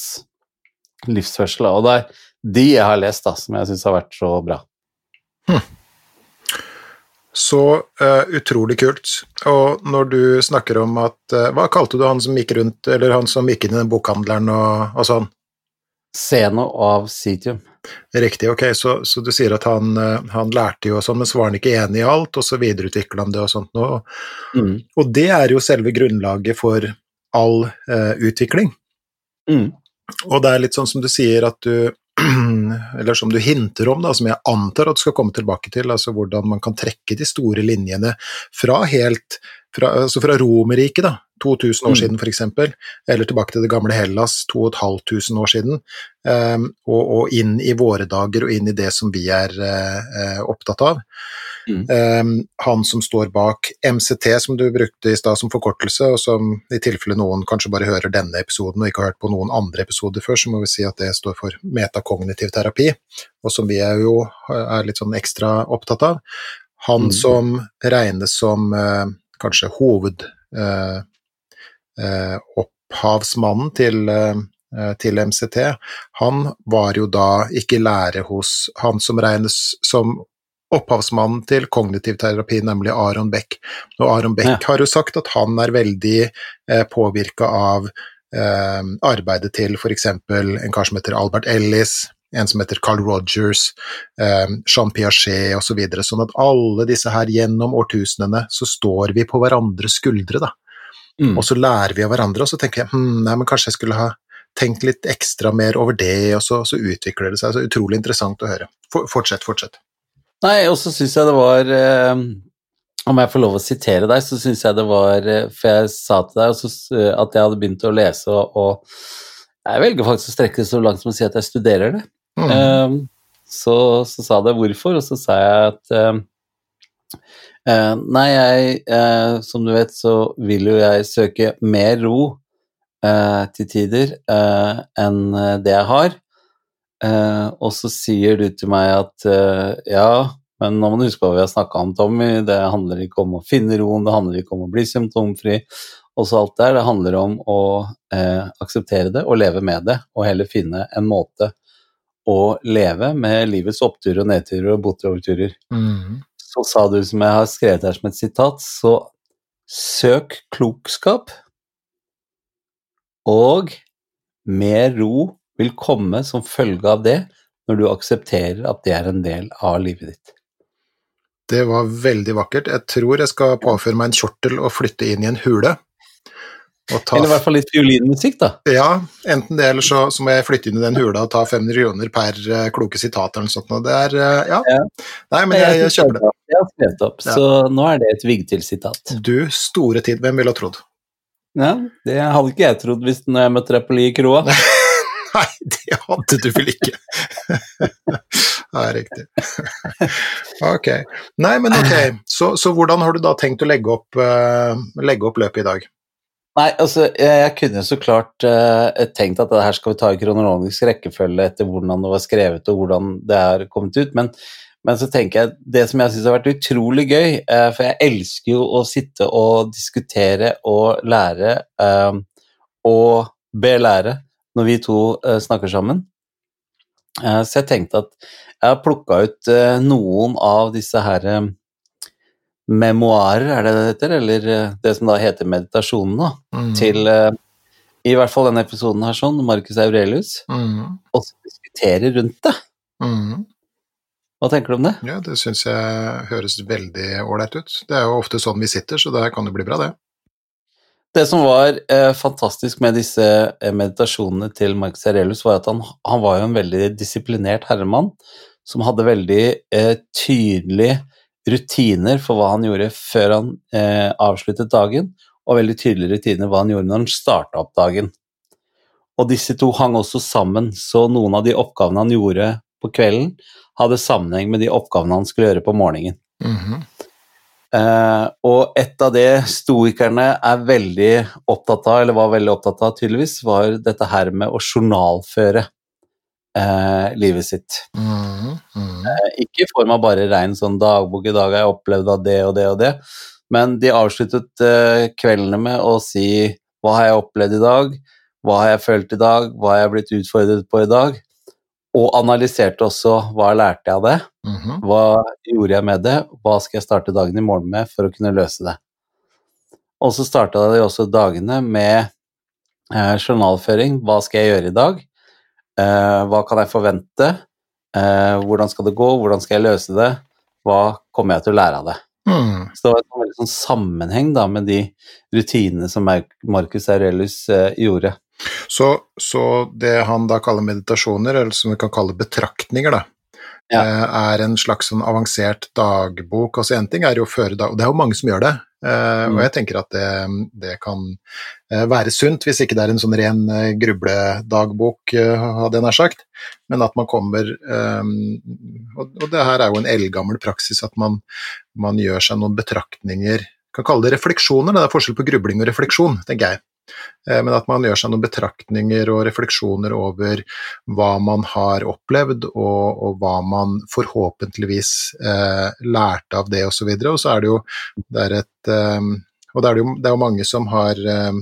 livsførsel. Og det er de jeg har lest, da, som jeg syns har vært så bra. Hm. Så uh, utrolig kult. Og når du snakker om at uh, Hva kalte du han som gikk rundt, eller han som gikk inn i den bokhandleren og, og sånn? Seno av Sitium. Riktig, ok, så, så du sier at han, eh, han, lærte jo og sånn, men så var han ikke enig i alt, og så videreutvikla han det og sånt noe. Mm. Og det er jo selve grunnlaget for all uh, utvikling. Mm. Og det er litt sånn som du sier at du eller som du hinter om, da, som jeg antar at du skal komme tilbake til, altså hvordan man kan trekke de store linjene fra helt fra, altså fra Romerriket, da, 2000 år mm. siden f.eks., eller tilbake til det gamle Hellas 2500 år siden, um, og, og, inn i våre dager og inn i det som vi er uh, opptatt av. Mm. Um, han som står bak MCT, som du brukte i stad som forkortelse, og som i tilfelle noen kanskje bare hører denne episoden og ikke har hørt på noen andre episoder før, så må vi si at det står for metakognitiv terapi, og som vi er jo er litt sånn ekstra opptatt av. Han mm. som regnes som uh, kanskje hovedopphavsmannen eh, til, eh, til MCT, han var jo da ikke lærer hos han som regnes som opphavsmannen til kognitiv terapi, nemlig Aron Beck. Og Aron Beck ja. har jo sagt at han er veldig eh, påvirka av eh, arbeidet til f.eks. en kar som heter Albert Ellis, en som heter Carl Rogers, eh, Jean Piaget osv. Så videre. sånn at alle disse her gjennom årtusenene så står vi på hverandres skuldre, da. Mm. Og så lærer vi av hverandre, og så tenker jeg hm, nei, men kanskje jeg skulle ha tenkt litt ekstra mer over det, og så, så utvikler det seg. Så utrolig interessant å høre. For, fortsett, fortsett. Nei, og så syns jeg det var eh, Om jeg får lov å sitere deg, så syns jeg det var eh, For jeg sa til deg også, eh, at jeg hadde begynt å lese, og, og jeg velger faktisk å strekke det så langt som å si at jeg studerer det. Mm. Eh, så, så, sa det hvorfor, og så sa jeg at um, uh, Nei, jeg Som du vet, så vil jo jeg søke mer ro til tider enn det jeg har. Og så sier du til meg at ja, men nå må du huske på hva vi har snakka om, Tommy. Det handler ikke om å finne roen, det handler ikke om å bli symptomfri. Og så alt der. Det handler om å akseptere det og leve med det, og heller finne en måte å leve med livets oppturer og nedturer og botoverturer. Mm. Så sa du, som jeg har skrevet her som et sitat, så søk klokskap, og mer ro vil komme som følge av det når du aksepterer at det er en del av livet ditt. Det var veldig vakkert. Jeg tror jeg skal påføre meg en kjortel og flytte inn i en hule. Ta... Eller i hvert fall litt fiolinmusikk, da. Ja, enten det, eller så, så, må jeg flytte inn i den hula og ta 500 kroner per uh, kloke sitat eller noe sånt. Det er uh, ja. ja. Nei, men jeg, jeg kjøper det. Jeg har skrevet opp, ja. så nå er det et Vigtil-sitat. Du store tid, hvem ville ha trodd? Ja, det hadde ikke jeg trodd hvis når jeg møtte deg på Li Kroa. Nei, det hadde du vel ikke. Nei, riktig. ok. Nei, men ok, så, så, hvordan har du da tenkt å legge opp, uh, legge opp løpet i dag? Nei, altså, jeg kunne så klart uh, tenkt at det her skal vi ta i kronologisk rekkefølge etter hvordan det var skrevet og hvordan det er kommet ut, men, men så tenker jeg det som jeg syns har vært utrolig gøy, uh, for jeg elsker jo å sitte og diskutere og lære og belære når vi to snakker sammen. så jeg tenkte at jeg har plukka ut noen av disse her memoarer, er det det heter? Eller eh, det som da heter meditasjonen, da. Mm. Til i hvert fall denne episoden her, sånn, Marcus Aurelius, mm. og diskutere rundt det. Mm. Hva tenker du om det? Ja, Det syns jeg høres veldig ålreit ut. Det er jo ofte sånn vi sitter, så det kan jo bli bra, det. Det som var eh, fantastisk med disse eh, meditasjonene til Marcus Aurelius, var at han, han, var jo en veldig disiplinert herremann som hadde veldig eh, tydelige rutiner for hva han gjorde før han eh, avsluttet dagen, og veldig tydelige rutiner hva han gjorde når han starta opp dagen. Og disse to hang også sammen, så noen av de oppgavene han gjorde på kvelden, hadde sammenheng med de oppgavene han skulle gjøre på morgenen. Mm -hmm. Eh, og et av det stoikerne er veldig opptatt av, eller var veldig opptatt av tydeligvis, var dette her med å journalføre eh, livet sitt. Mm, mm. Eh, ikke i form av bare rein sånn dagbok, i dag har jeg opplevd av det og det og det, men de avsluttet kveldene med å si hva har jeg opplevd i dag, hva har jeg følt i dag, hva har jeg blitt utfordret på i dag, og analyserte også hva lærte jeg av det, mm -hmm. hva gjorde jeg med det, hva skal jeg starte dagen i morgen med for å kunne løse det. Og så starta de også dagene med eh, journalføring, hva skal jeg gjøre i dag, Eh, hva kan jeg forvente? Eh, hvordan skal det gå? Hvordan skal jeg løse det? Hva kommer jeg til å lære av det? Mm. Så det var en veldig sånn sammenheng da, med de rutinene som Mar- Marcus Aurelius eh, gjorde. Så, så det han da kaller meditasjoner, eller som vi kan kalle betraktninger, da, Ja. eh, er en slags sånn avansert dagbok. Altså en ting er jo å føre dag... Og det er jo mange som gjør det, Mm. og jeg tenker at det, det kan eh, være sunt, hvis ikke det er en sånn ren eh, grubledagbok, eh, hadde jeg nær sagt. Men at man kommer eh, og, det her er jo en eldgammel praksis, at man, man gjør seg noen betraktninger Kan kalle det refleksjoner, det er forskjell på grubling og refleksjon, tenker jeg. Eh, Men at man gjør seg noen betraktninger og refleksjoner over hva man har opplevd, og, og hva man forhåpentligvis eh, lærte av det, osv. Og, så videre. og så er det jo det er et eh, Og det er, det jo, det er jo mange som har, eh,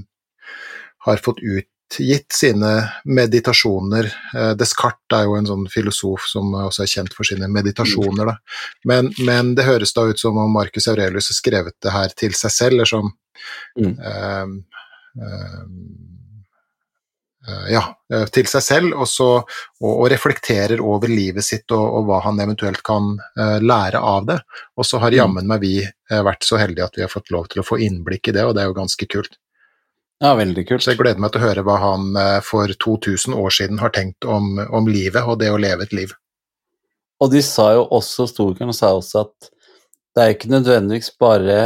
har fått utgitt sine meditasjoner. Eh, Descartes er jo en sånn filosof som også er kjent for sine meditasjoner, da. Men, men det høres da ut som om Marcus Aurelius har skrevet det her til seg selv, eller som Mm. Eh, eh, ja, eh, til seg selv, og, så, og, og reflekterer over livet sitt og, og hva han eventuelt kan uh, lære av det. Og så har Mm. jammen meg vi uh, vært så heldige at vi har fått lov til å få innblikk i det, og det er jo ganske kult. Ja, veldig kult. Så jeg gleder meg til å høre hva han uh, for 2000 år siden har tenkt om, om livet og det å leve et liv. Og de sa jo også, Storkern sa også at det er ikke nødvendigvis bare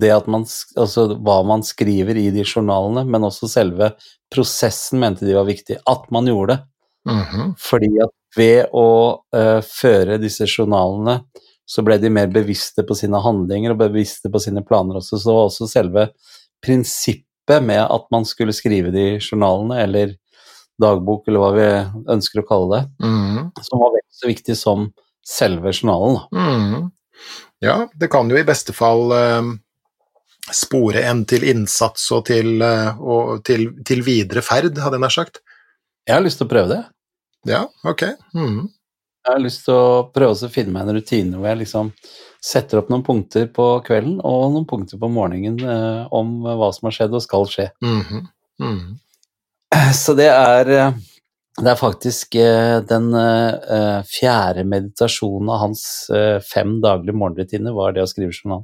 det at man, altså hva man skriver i de journalene, men også selve prosessen mente de var viktig. At man gjorde det. Mhm. Fordi at ved å uh, føre disse journalene, så ble de mer bevisste på sine handlinger og bevisste på sine planer også. Så det var også selve prinsippet med at man skulle skrive de journalene, eller dagbok, eller hva vi ønsker å kalle det, Mhm. som var vel så viktig som selve journalen. Mm. Ja, det kan jo i beste fall eh, spore en til innsats og til, eh, og til, til videre ferd, hadde jeg nær sagt. Jeg har lyst til å prøve det. Ja, ok. Mm. Jeg har lyst til å prøve å finne meg en rutine hvor jeg liksom setter opp noen punkter på kvelden og noen punkter på morgenen eh, om hva som har skjedd og skal skje. Mhm. Mhm. Så det er, eh, det er faktisk eh, den eh, fjerde meditasjonen av hans eh, fem daglige morgenrutiner var det å skrive journal.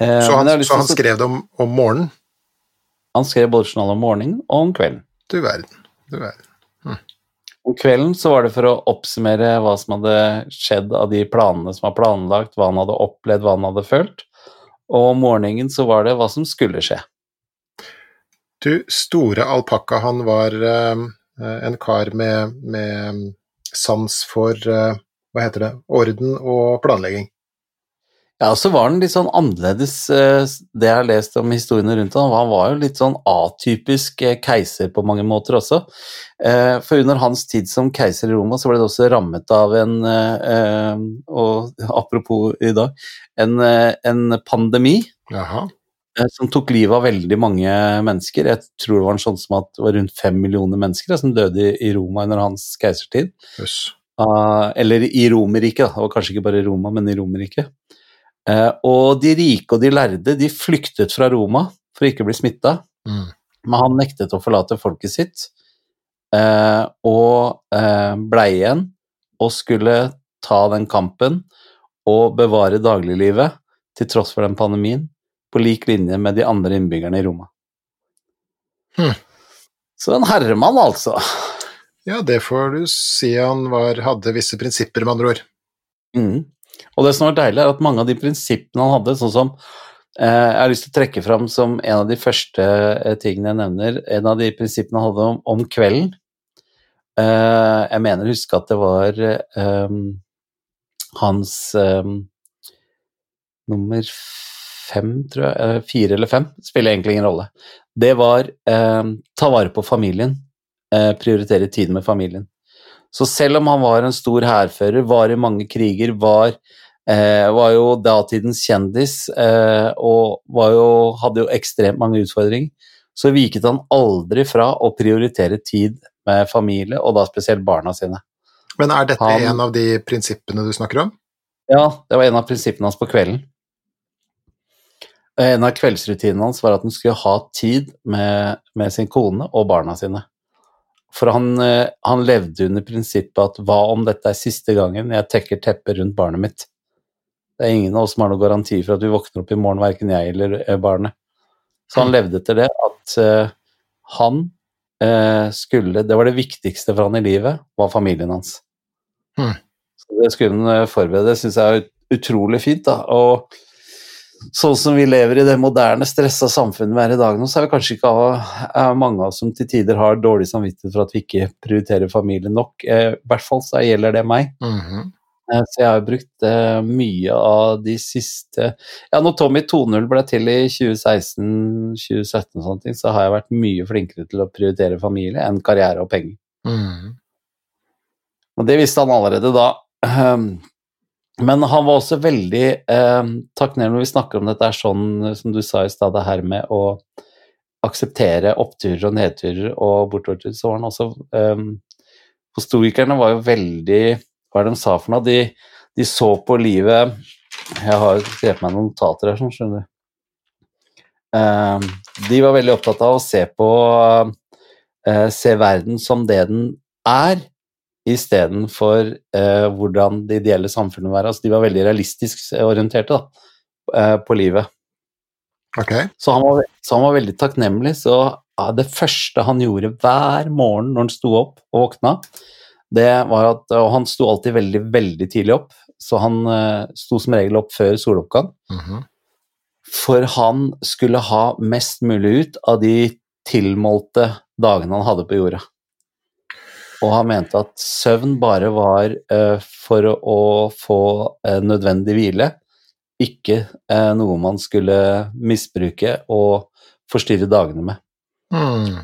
Eh, Så, han, så han skrev det om, om morgenen? han skrev både journal om morgenen og om kvelden. Du verden. Du verden. Om kvelden så var det for å oppsummere hva som hadde skjedd av de planene som var planlagt, hva han hadde opplevd, hva han hadde følt. Og om morgenen så var det hva som skulle skje. Du, store alpakka, han var eh, en kar med, med sans for eh, Hva heter det? Orden og planlegging. Ja, og så var han litt sånn annerledes, eh, det jeg har lest om historiene rundt ham. Han var jo litt sånn atypisk eh, keiser på mange måter også. Eh, For under hans tid som keiser i Roma, så ble det også rammet av en Og apropos i dag, en, en pandemi. Jaha. som tok livet av veldig mange mennesker. Jeg tror det var en sånn som at det var rundt fem millioner mennesker som døde i- Roma under hans keisertid. Jøss. Ah, eller i Romerriket, det var kanskje ikke bare i Roma, men i Romerriket. Eh, og de rike og de lærde de flyktet fra Roma for å ikke bli smitta, Mm. men han nektet å forlate folket sitt, eh, og eh, blei igjen og skulle ta den kampen og bevare dagliglivet til tross for den pandemien, på lik linje med de andre innbyggerne i Roma. Hm. Så en herremann, altså. Ja, det får du si han var, hadde visse prinsipper, med andre ord. Mm. Og det som var deilig, er at mange av de prinsippene han hadde, sånn som eh, Jeg har lyst til å trekke fram som en av de første eh, tingene jeg nevner, en av de prinsippene han hadde om, om kvelden. Eh, jeg mener å huske at det var um, hans um, nummer fem, tror jeg, fire eller fem, spiller egentlig ingen rolle. Det var eh, ta vare på familien, prioritere tid med familien. Så selv om han var en stor hærfører, var i mange kriger, var, eh, var jo datidens kjendis eh, og var jo, hadde jo ekstremt mange utfordringer, så viket han aldri fra å prioritere tid med familie, og da spesielt barna sine. Men er dette Han- en av de prinsippene du snakker om? Ja, det var en av prinsippene hans på kvelden. En av kveldsrutinene hans var at han skulle ha tid med, med sin kone og barna sine. For han, eh, han levde under prinsippet at hva om dette er siste gangen jeg tekker teppet rundt barnet mitt? Det er ingen av oss som har noen garanti for at vi våkner opp i morgen, verken jeg eller eh, barnet. Så han levde etter det at uh, han uh, skulle Det var det viktigste for han i livet, var familien hans. Mm. Så det skulle han forberede. Det syns jeg er utrolig fint. da, og sånn som vi lever i det moderne, stressa samfunnet vi er i dag nå, så er vi kanskje ikke av, mange av oss som til tider har dårlig samvittighet for at vi ikke prioriterer familien nok. Eh, I hvert fall så gjelder det meg. Mm -hmm. Så jeg har brukt eh, mye av de siste Ja, når Tommy 2.0 ble til i 2016-2017, og sånne ting, så har jeg vært mye flinkere til å prioritere familie enn karriere og penger. Mhm. Og det visste han allerede da. Men han var også veldig eh, takknemlig når vi snakker om dette er sånn som du sa i stad, det her med å akseptere oppturer og nedturer og bortoverturer, så var han også eh, For stoikerne var jo veldig Hva er det de sa for noe? De, de så på livet Jeg har skrevet meg noen notater her, sånn, skjønner du. Eh, de var veldig opptatt av å se på eh, Se verden som det den er, istedenfor eh, hvordan det ideelle samfunnet var. Altså, de var veldig realistisk orienterte da, eh, på livet. Okay. Så han, var, så han var veldig takknemlig. Så ja, det første han gjorde hver morgen når han sto opp og våkna, det var at Og han sto alltid veldig, veldig tidlig opp, så han eh, sto som regel opp før soloppgang. Mhm. For han skulle ha mest mulig ut av de tilmålte dagene han hadde på jorda. Og han mente at søvn bare var eh, for å, å få eh, nødvendig hvile, ikke eh, noe man skulle misbruke og forstyrre dagene med. Mm.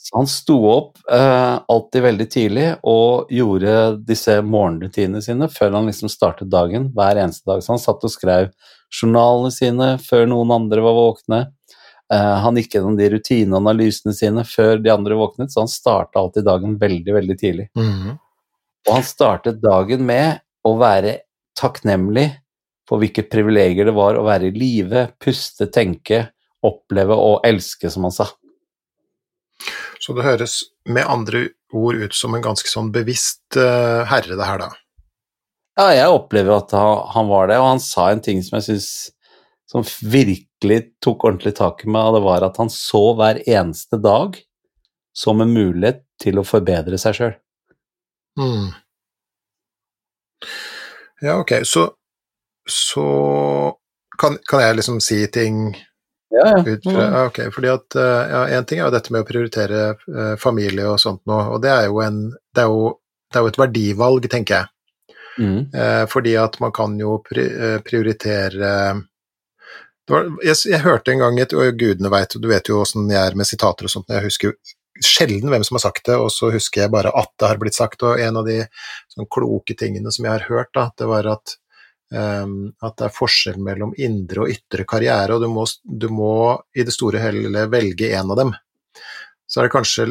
Så han sto opp alltid veldig tidlig og gjorde disse morgenrutinene sine før han liksom startet dagen hver eneste dag. Så han satt og skrev journalene sine før noen andre var våkne. Eh, han gikk gjennom de rutineanalysene sine før de andre våknet, så han starta alltid dagen veldig, veldig tidlig. Mhm. Og han startet dagen med å være takknemlig for hvilke privilegier det var å være i live, puste, tenke, oppleve og elske, som han sa. Så det høres med andre ord ut som en ganske sånn bevisst eh, herre, det her, da. Ja, jeg opplever at han, han var det, og han sa en ting som jeg syns som virkelig tok ordentlig tak i meg, og det var at han så hver eneste dag som en mulighet til å forbedre seg sjøl. Mm. Ja, ok, så, så kan, kan jeg liksom si ting Ja, ut fra ja, Ok, fordi at eh, ja, en ting er jo dette med å prioritere eh, familie og sånt nå, og det er jo en det er jo, det er jo et verdivalg, tenker jeg. Mm. Eh, fordi at man kan jo pri eh, prioritere var, jeg, jeg hørte en gang et Og gudene veit, du vet jo åssen jeg er med sitater og sånt, jeg husker jo sjelden hvem som har sagt det, og så husker jeg bare at det har blitt sagt, og en av de sånn kloke tingene som jeg har hørt, da, det var at um, at det er forskjell mellom indre og ytre karriere, og du må, du må i det store og hele velge en av dem. Så er det kanskje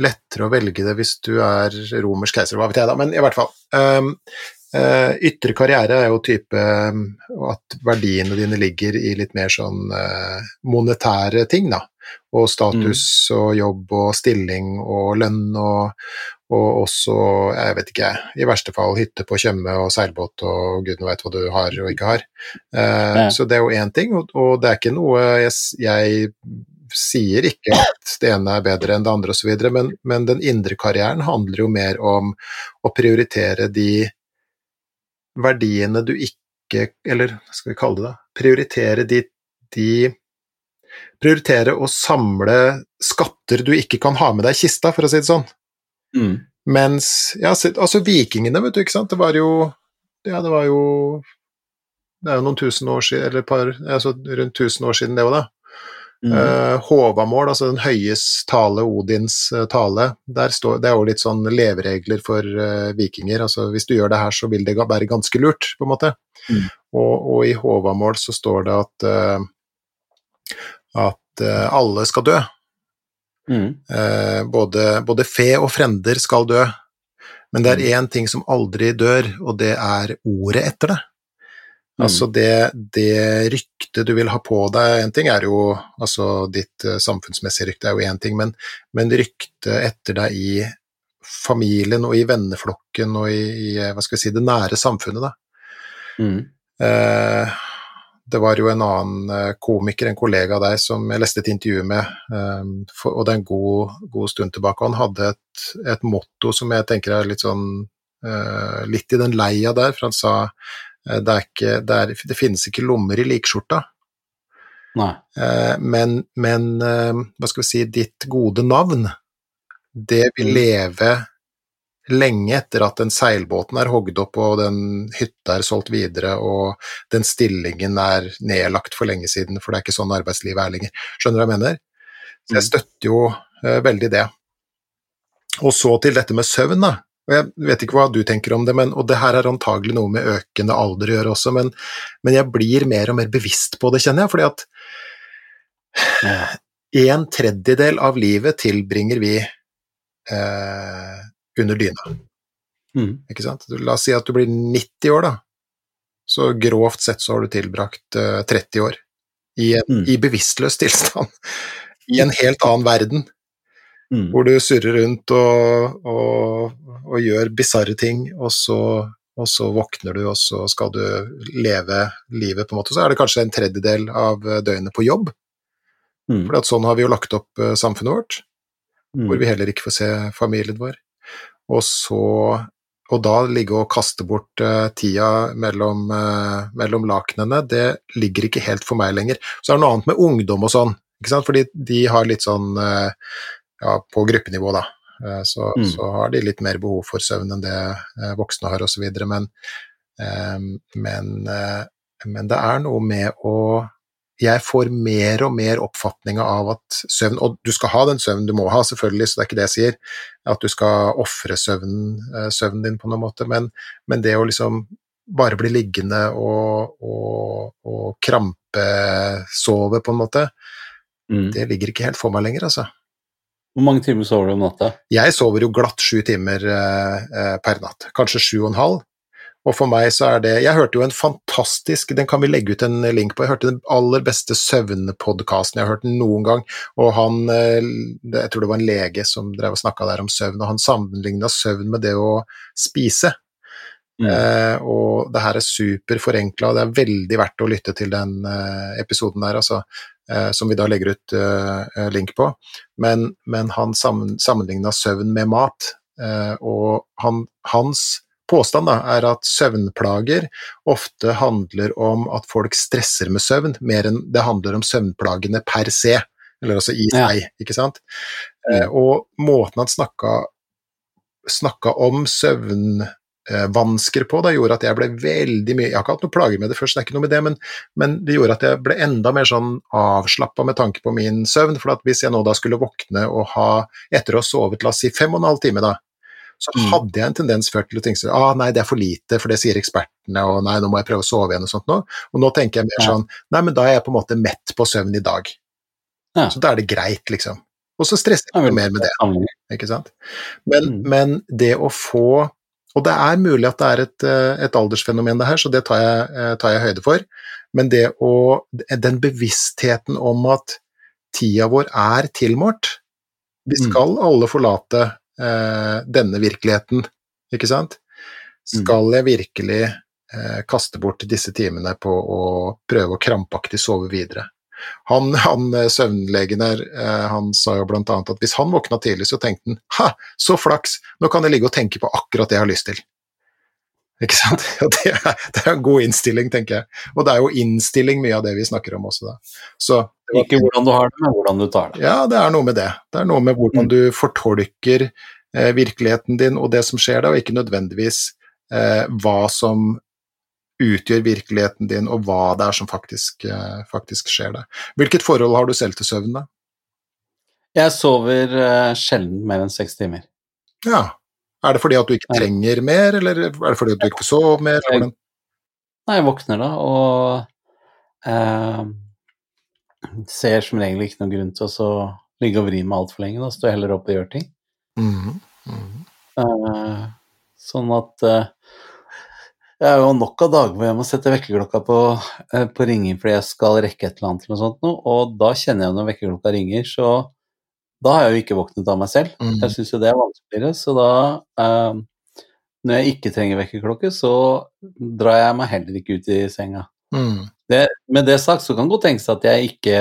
lettere å velge det hvis du er romersk keiser, hva vet jeg da, men i hvert fall. ehm, eh, ytre karriere er jo type ehm, at verdiene dine ligger i litt mer sånn eh, monetære ting, da. Og status og jobb og stilling og lønn og, og også, jeg vet ikke, i verste fall hytte på Tjøme og seilbåt og gudene veit hva du har og ikke har. Eh, Så det er jo én ting, og, og det er ikke noe jeg, jeg sier ikke at det ene er bedre enn det andre osv., men, men den indre karrieren handler jo mer om å prioritere de verdiene du ikke Eller hva skal vi kalle det, da? Prioritere de, de Prioritere å samle skatter du ikke kan ha med deg i kista, for å si det sånn. Mm. Mens ja, altså vikingene, vet du, ikke sant, det var jo Ja, det var jo Det er jo noen tusen år siden, eller par altså rundt tusen år siden det òg, da. Mm. Eh, Håvamål, altså den høyes tale, Odins eh, tale, der står, det er jo litt sånn leveregler for uh, vikinger. altså Hvis du gjør det her, så vil det være ganske lurt, på en måte. Mm. Og, og i Håvamål så står det at, at alle skal dø. Mm. Både, både fe og frender skal dø. Men det er én ting som aldri dør, og det er ordet etter det. Altså det, det ryktet du vil ha på deg, en ting er jo altså ditt uh, samfunnsmessige rykte er jo én ting, men, men ryktet etter deg i familien og i venneflokken og i, i hva skal vi si, det nære samfunnet, da. Mm. Eh, det var jo en annen eh, komiker, en kollega av deg, som jeg leste et intervju med, eh, for, og det er en god, god, stund tilbake. og Han hadde et, et, motto som jeg tenker er litt sånn eh, litt i den leia der, for han sa eh, det, ikke, det, er, det, finnes ikke lommer i likskjorta. Eh, men, men hva skal vi si, ditt gode navn, det vil mm. leve lenge etter at den seilbåten er hogd opp og den hytta er solgt videre og den stillingen er nedlagt for lenge siden, for det er ikke sånn arbeidslivet er lenger. Skjønner du hva jeg mener? Så jeg mm. støtter jo veldig det. Og så til dette med søvn, da. Og jeg vet ikke hva du tenker om det, men, og det her er antagelig noe med økende alder å gjøre også, men, men jeg blir mer og mer bevisst på det, kjenner jeg, fordi at en tredjedel av livet tilbringer vi eh, under dyna. Mm. Ikke sant? La oss si at du blir 90 år, da. Så grovt sett så har du tilbrakt eh, 30 år i, en, mm. i bevisstløs tilstand. I en helt annen verden. Mm. Hvor du surrer rundt og, og, og gjør bisarre ting, og så, og så, våkner du, og så skal du leve livet, på en måte. Så er det kanskje en tredjedel av døgnet på jobb. Mm. For sånn har vi jo lagt opp uh, samfunnet vårt mm. hvor vi heller ikke får se familien vår. Og så og da ligge og kaste bort uh, tida mellom, uh, mellom lakenene, det ligger ikke helt for meg lenger. Så er det noe annet med ungdom og sånn, ikke sant? fordi de har litt sånn uh, ja, på gruppenivå, da. Så, mm. så, har de litt mer behov for søvn enn det voksne har, osv. Men, men, men det er noe med å jeg får mer og mer oppfatninga av at søvn Og du skal ha den søvnen du må ha, selvfølgelig, så det er ikke det jeg sier, at du skal ofre søvnen, eh, søvnen, din på noen måte, men, men, det å liksom bare bli liggende og, og, og krampesove, på en måte, mm. det ligger ikke helt for meg lenger, altså. Hvor mange timer sover du om natta? Jeg sover jo glatt sju timer eh, eh per natt. Kanskje sju og en halv. Og for meg så er det Jeg hørte jo en fantastisk Den kan vi legge ut en link på. Jeg hørte den aller beste søvnpodkasten jeg har hørt noen gang. Og han eh, Jeg tror det var en lege som drev og snakka der om søvn, og han sammenligna søvn med det å spise. Mm. Eh, og det her er superforenkla, og det er veldig verdt å lytte til den eh, episoden der, altså, som vi da legger ut eh, link på. Men, men han sammen, sammenligna søvn med mat, eh, og han, hans påstand da, er at søvnplager ofte handler om at folk stresser med søvn, mer enn det handler om søvnplagene per se, eller altså i seg, ja. ikke sant. Eh, og måten han snakka, snakka om søvnvansker på, da gjorde at jeg ble veldig mye Jeg har ikke hatt noe plager med det først, det er ikke noe med det, men, men det gjorde at jeg ble enda mer sånn avslappa med tanke på min søvn. For at hvis jeg nå da skulle våkne og ha, etter å ha sovet la oss si fem og en halv time, da, så mm. hadde jeg en tendens før til å tenke sånn ah, nei, det er for lite, for det sier ekspertene, og nei, nå må jeg prøve å sove igjen og sånt nå. Og nå tenker jeg mer sånn nei, men da er jeg på en måte mett på søvn i dag. Ja. Så da er det greit, liksom. Og så stresser jeg ikke mer med det, ikke sant. Men, mm. men, det å få Og det er mulig at det er et, eh, et aldersfenomen, det her, så det tar jeg, eh, tar jeg høyde for. Men det å Den bevisstheten om at tida vår er tilmålt Vi mm. skal alle forlate eh, denne virkeligheten, ikke sant? Mm. Skal jeg virkelig eh, kaste bort disse timene på å prøve å krampaktig sove videre? Han, han eh, søvnlegen her, eh, han sa jo blant annet at hvis han våkna tidlig, så tenkte han ha, så flaks, nå kan jeg ligge og tenke på akkurat det jeg har lyst til. Ikke sant? Det er, det er, en god innstilling, tenker jeg. Og det er jo innstilling mye av det vi snakker om også, da. Så, Ikke hvordan du har det, men hvordan du tar det. Ja, det er noe med det. Det er noe med hvordan mm. du fortolker eh, virkeligheten din og det som skjer da, og ikke nødvendigvis eh, hva som utgjør virkeligheten din, og hva det er som faktisk, eh, faktisk skjer der. Hvilket forhold har du selv til søvn, da? Jeg sover uh, sjelden mer enn seks timer. Ja, er det fordi at du ikke trenger mer, eller er det fordi at du ikke får sove mer? Jeg, nei, jeg våkner da og eh, ser som regel ikke noen grunn til å ligge og vri meg altfor lenge. Da står jeg heller opp og gjør ting. Mm, mm. Eh, sånn at eh, Jeg har jo nok av dager hvor jeg må sette vekkerklokka på, eh, på ringing fordi jeg skal rekke et eller annet, eller noe sånt, og da kjenner jeg når vekkerklokka ringer, så da har jeg jo ikke våknet av meg selv. Mm. Jeg syns jo det er vanskeligere, så da eh, Når jeg ikke trenger vekkerklokke, så drar jeg meg heller ikke ut i senga. Mm. Det, med det sagt så kan det godt tenkes at jeg ikke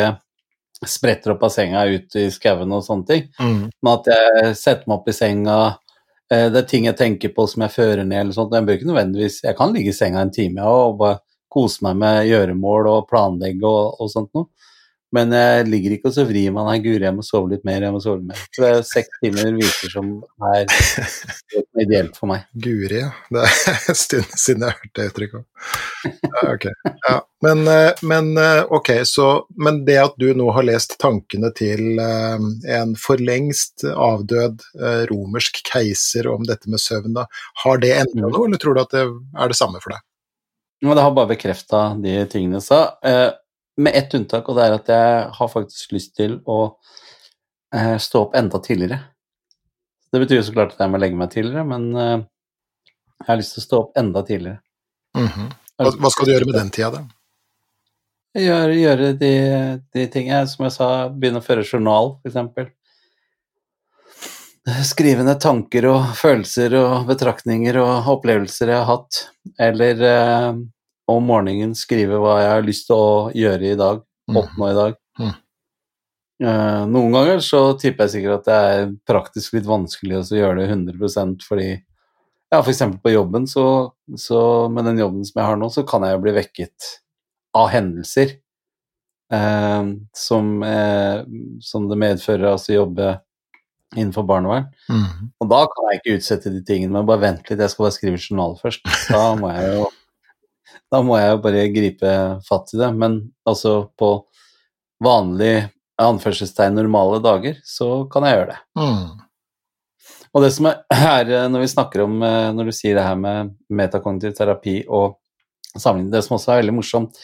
spretter opp av senga ut i skauen og sånne ting, Mm. men at jeg setter meg opp i senga Det er ting jeg tenker på som jeg fører ned eller sånt. Jeg ikke nødvendigvis Jeg kan ligge i senga en time og bare kose meg med gjøremål og planlegge og, og sånt noe. Men jeg ligger ikke og så vrir meg Nei, guri, jeg må sove litt mer, jeg må sove litt mer. Så det er jo seks timer virker som er ideelt for meg. Guri, ja. Det er en stund siden jeg har hørt det uttrykket. Ja, ok. Ja. Men, eh, men, eh, ok, så Men det at du nå har lest tankene til eh, en for lengst avdød romersk keiser om dette med søvn, da, har det endra Mm. noe, eller tror du at det er det samme for deg? Men det har bare bekrefta de tingene jeg sa, med ett unntak, og det er at jeg har faktisk lyst til å eh, stå opp enda tidligere. Det betyr jo så klart at jeg må legge meg tidligere, men eh, jeg har lyst til å stå opp enda tidligere. Mhm. hva, hva skal du gjøre med den tida, da? Gjøre, gjøre de, de tingene, som jeg sa, begynne å føre journal, f.eks. Skrive ned tanker og følelser og betraktninger og opplevelser jeg har hatt. Eller eh, om morgenen skrive hva jeg har lyst til å gjøre i dag, oppnå i dag. Eh, noen ganger så tipper jeg sikkert at det er praktisk litt vanskelig å gjøre det 100% fordi ja, for eksempel på jobben, så, så med den jobben som jeg har nå, så kan jeg jo bli vekket av hendelser uh, som, uh, som det medfører altså jobbe innenfor barnevern. Mm. Og da kan jeg ikke utsette de tingene, men bare vent litt, jeg skal bare skrive journal først. Da må jeg jo da må jeg jo bare gripe fatt i det. Men altså på vanlig anførselstegn normale dager, så kan jeg gjøre det. Mm. Og det som er her, eh, når vi snakker om eh, Når du sier det her med metakognitiv terapi og sammenligning, det som også er veldig morsomt,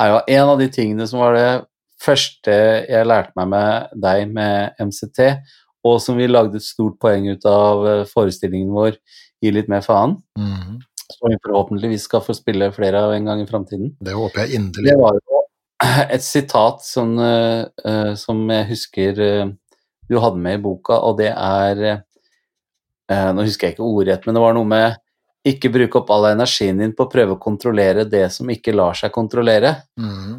er jo en av de tingene som var det første jeg lærte meg med deg med MCT, og som vi lagde et stort poeng ut av eh, forestillingen vår Gi litt mer faen, Mhm. Som vi forhåpentligvis skal få spille flere av en gang i framtiden. Det håper jeg inderlig. Det var jo et sitat som, eh, eh, som jeg husker eh, du hadde med i boka, og det er Nå husker jeg ikke ordrett, men det var noe med ikke bruke opp all energien din på å prøve å kontrollere det som ikke lar seg kontrollere. Mm.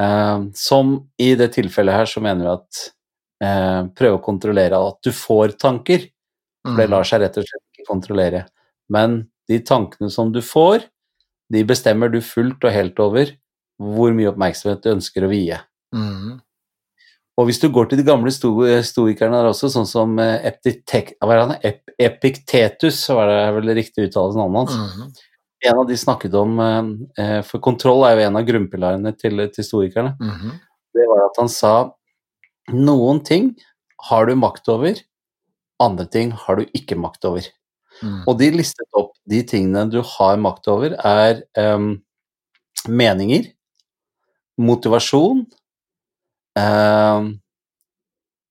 Eh, som i det tilfellet her så mener vi at eh, prøve å kontrollere at du får tanker. For det Mhm. lar seg rett og slett ikke kontrollere. Men de tankene som du får, de bestemmer du fullt og helt over hvor mye oppmerksomhet du ønsker å vie. Mm. Og hvis du går til de gamle sto stoikerne der også, sånn som eh, Epiktetus, var det vel riktig uttale navnet hans, mm. en av de snakket om eh, For kontroll er jo en av grunnpilarene til, til stoikerne. Mm. Det var at han sa noen ting har du makt over, andre ting har du ikke makt over. Mm. Og de listet opp de tingene du har makt over, er um, meninger, motivasjon, um,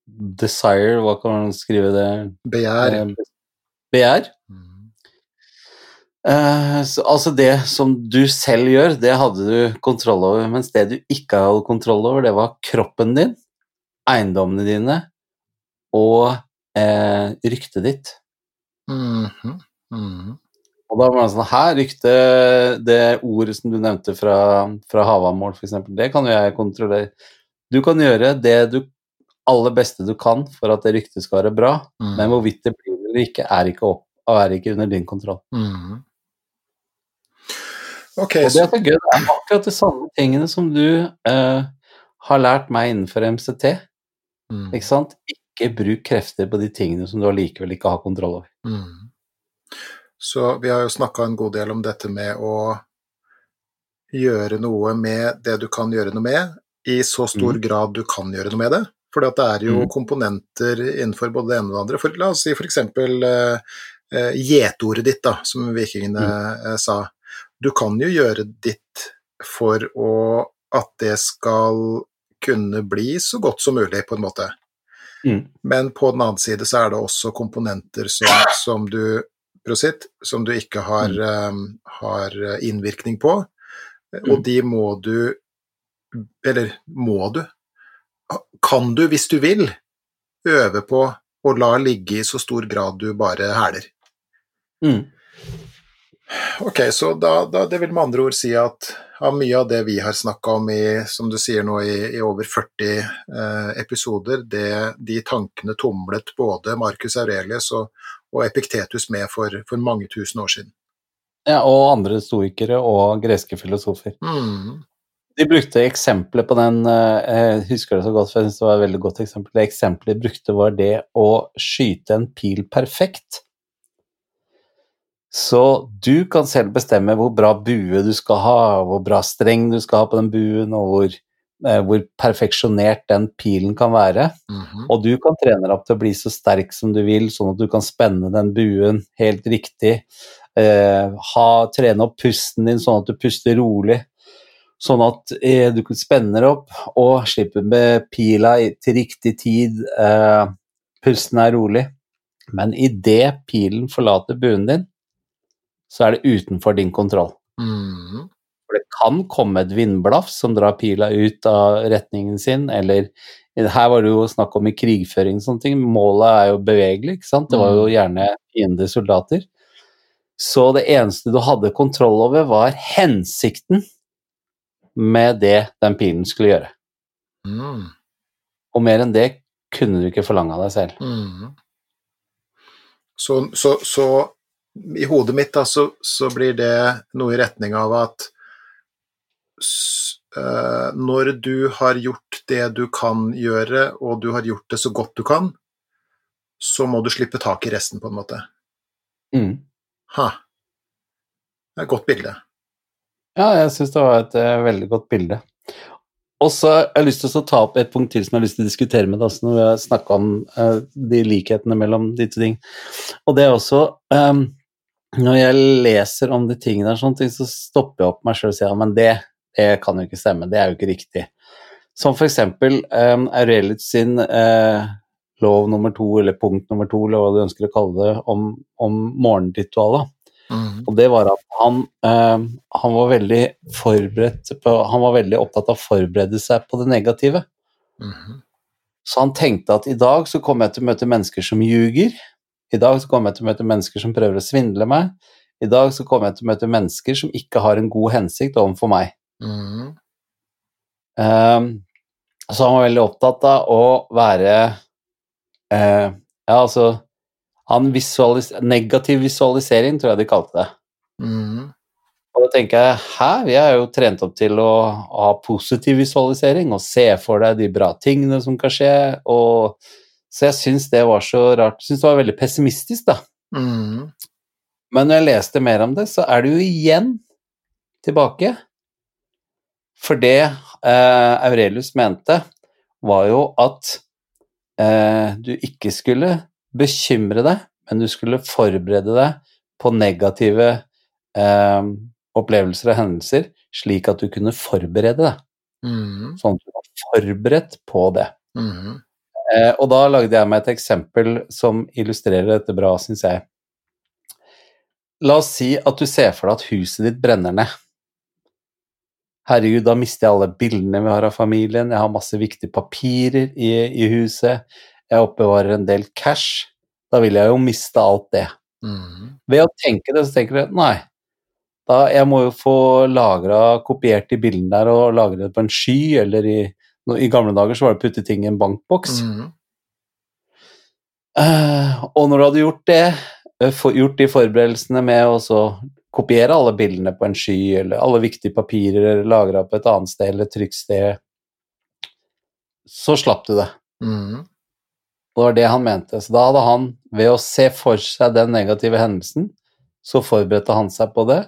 desire, hva kan man skrive det? Begjær. Eh, Begjær. Mm. Uh, så, altså det som du selv gjør, det hadde du kontroll over, mens det du ikke hadde kontroll over, det var kroppen din, eiendommene dine og uh, ryktet ditt. Mhm. Mhm. Og da var det sånn Her, rykte, det ordet som du nevnte fra, fra Havamål, f.eks., det kan jo jeg kontrollere. Du kan gjøre det du aller beste du kan for at det ryktet skal være bra, mm. men hvorvidt det blir eller ikke, er ikke, opp, er ikke under din kontroll. Mm. Okay, Og det er så gøy. Det er akkurat de samme tingene som du eh, har lært meg innenfor MCT. Mm. Ikke sant? Ikke bruk krefter på de tingene som du allikevel ikke har kontroll over. Mhm. Så vi har jo snakka en god del om dette med å gjøre noe med det du kan gjøre noe med, i så stor mm. grad du kan gjøre noe med det. For det er jo mm. komponenter innenfor både det ene og det andre. For, la oss si f.eks. Uh, gjetordet ditt, da, som vikingene eh, sa. Du kan jo gjøre ditt for å, at det skal kunne bli så godt som mulig, på en måte. Mm. Men på den annen side så er det også komponenter som, som du Prosit som du ikke har, Mm. eh, har innvirkning på, Mm. og de må du Eller må du? Kan du, hvis du vil, øve på å la ligge i så stor grad du bare hæler? Mm. Ok, så da, da, det vil med andre ord si at av mye av det vi har snakka om i, som du sier nå, i, i over 40 eh, episoder, det, de tankene tumlet både Marcus Aurelius og, og Epiktetus med for, for mange tusen år siden. Ja, og andre stoikere og greske filosofer. Mm. De brukte eksempler på den eh, Jeg husker det så godt, for jeg synes det var et veldig godt eksempel. Det eksempelet de brukte, var det å skyte en pil perfekt. Så du kan selv bestemme hvor bra bue du skal ha, hvor bra streng du skal ha på den buen, og hvor, hvor perfeksjonert den pilen kan være. Mhm. Og du kan trene deg opp til å bli så sterk som du vil, sånn at du kan spenne den buen helt riktig. Eh, ha, trene opp pusten din sånn at du puster rolig. Sånn at eh, du spenner opp og slipper med pila til riktig tid. Eh, pusten er rolig. Men idet pilen forlater buen din, så er det utenfor din kontroll. Mhm. For det kan komme et vindblaff som drar pila ut av retningen sin, eller her var det jo snakk om i krigføring og sånne ting. Målet er jo bevegelig, ikke sant. Det var jo gjerne fiende soldater. Så det eneste du hadde kontroll over, var hensikten med det den pilen skulle gjøre. Mm. Og mer enn det kunne du ikke forlange av deg selv. Mm. Så, så, så i hodet mitt da, så, så blir det noe i retning av at eh, når du har gjort det du kan gjøre, og du har gjort det så godt du kan, så må du slippe tak i resten, på en måte. Mm. Ha. Det er et godt bilde. Ja, jeg syns det var et uh, veldig godt bilde. Og så har jeg lyst til å ta opp et punkt til som jeg har lyst til å diskutere med deg, altså når vi har snakka om uh, de likhetene mellom de to ting. Og det er også um, Når jeg leser om de tingene der, sånne ting, så stopper jeg opp meg sjøl og sier ja, men det, det kan jo ikke stemme, det er jo ikke riktig. Som for eksempel um, Aurelius sin eh, lov nummer to, eller punkt nummer to, eller hva du ønsker å kalle det, om, om morgenritualet. Mm. Og det var at han, eh, han var veldig forberedt på Han var veldig opptatt av å forberede seg på det negative. Mm. Så han tenkte at i dag så kommer jeg til å møte mennesker som ljuger. I dag så kommer jeg til å møte mennesker som prøver å svindle meg. I dag så kommer jeg til å møte mennesker som ikke har en god hensikt overfor meg. Mhm. Eh, så han var veldig opptatt av å være uh, Ja, altså han visualis Negativ visualisering, tror jeg de kalte det. Mm. Og da tenker jeg hæ, vi er jo trent opp til å ha positiv visualisering og se for deg de bra tingene som kan skje, og så jeg syns det var så rart. Jeg syns det var veldig pessimistisk, da. Mm. Men når jeg leste mer om det, så er det jo igjen tilbake. For det eh, Aurelius mente, var jo at eh, du ikke skulle bekymre deg, men du skulle forberede deg på negative eh, opplevelser og hendelser, slik at du kunne forberede deg. Mm. Sånn at du var forberedt på det. Mm. Eh, og da lagde jeg meg et eksempel som illustrerer dette bra, syns jeg. La oss si at du ser for deg at huset ditt brenner ned. Herregud, da mister jeg alle bildene vi har av familien, jeg har masse viktige papirer i, i huset, jeg oppbevarer en del cash. Da vil jeg jo miste alt det. Mm. Ved å tenke det, så tenker du nei, da, jeg må jo få lagra, kopiert de bildene der og lagre det på en sky, eller i, i gamle dager så var det å putte ting i en bankboks. Mm. Uh, og når du hadde gjort det, eh, gjort de forberedelsene med å så kopiere alle bildene på en sky, eller alle viktige papirer lagra på et annet sted eller et trygt sted, så slapp du det. Mm. Det var det han mente. Så da hadde han, ved å se for seg den negative hendelsen, så forberedte han seg på det,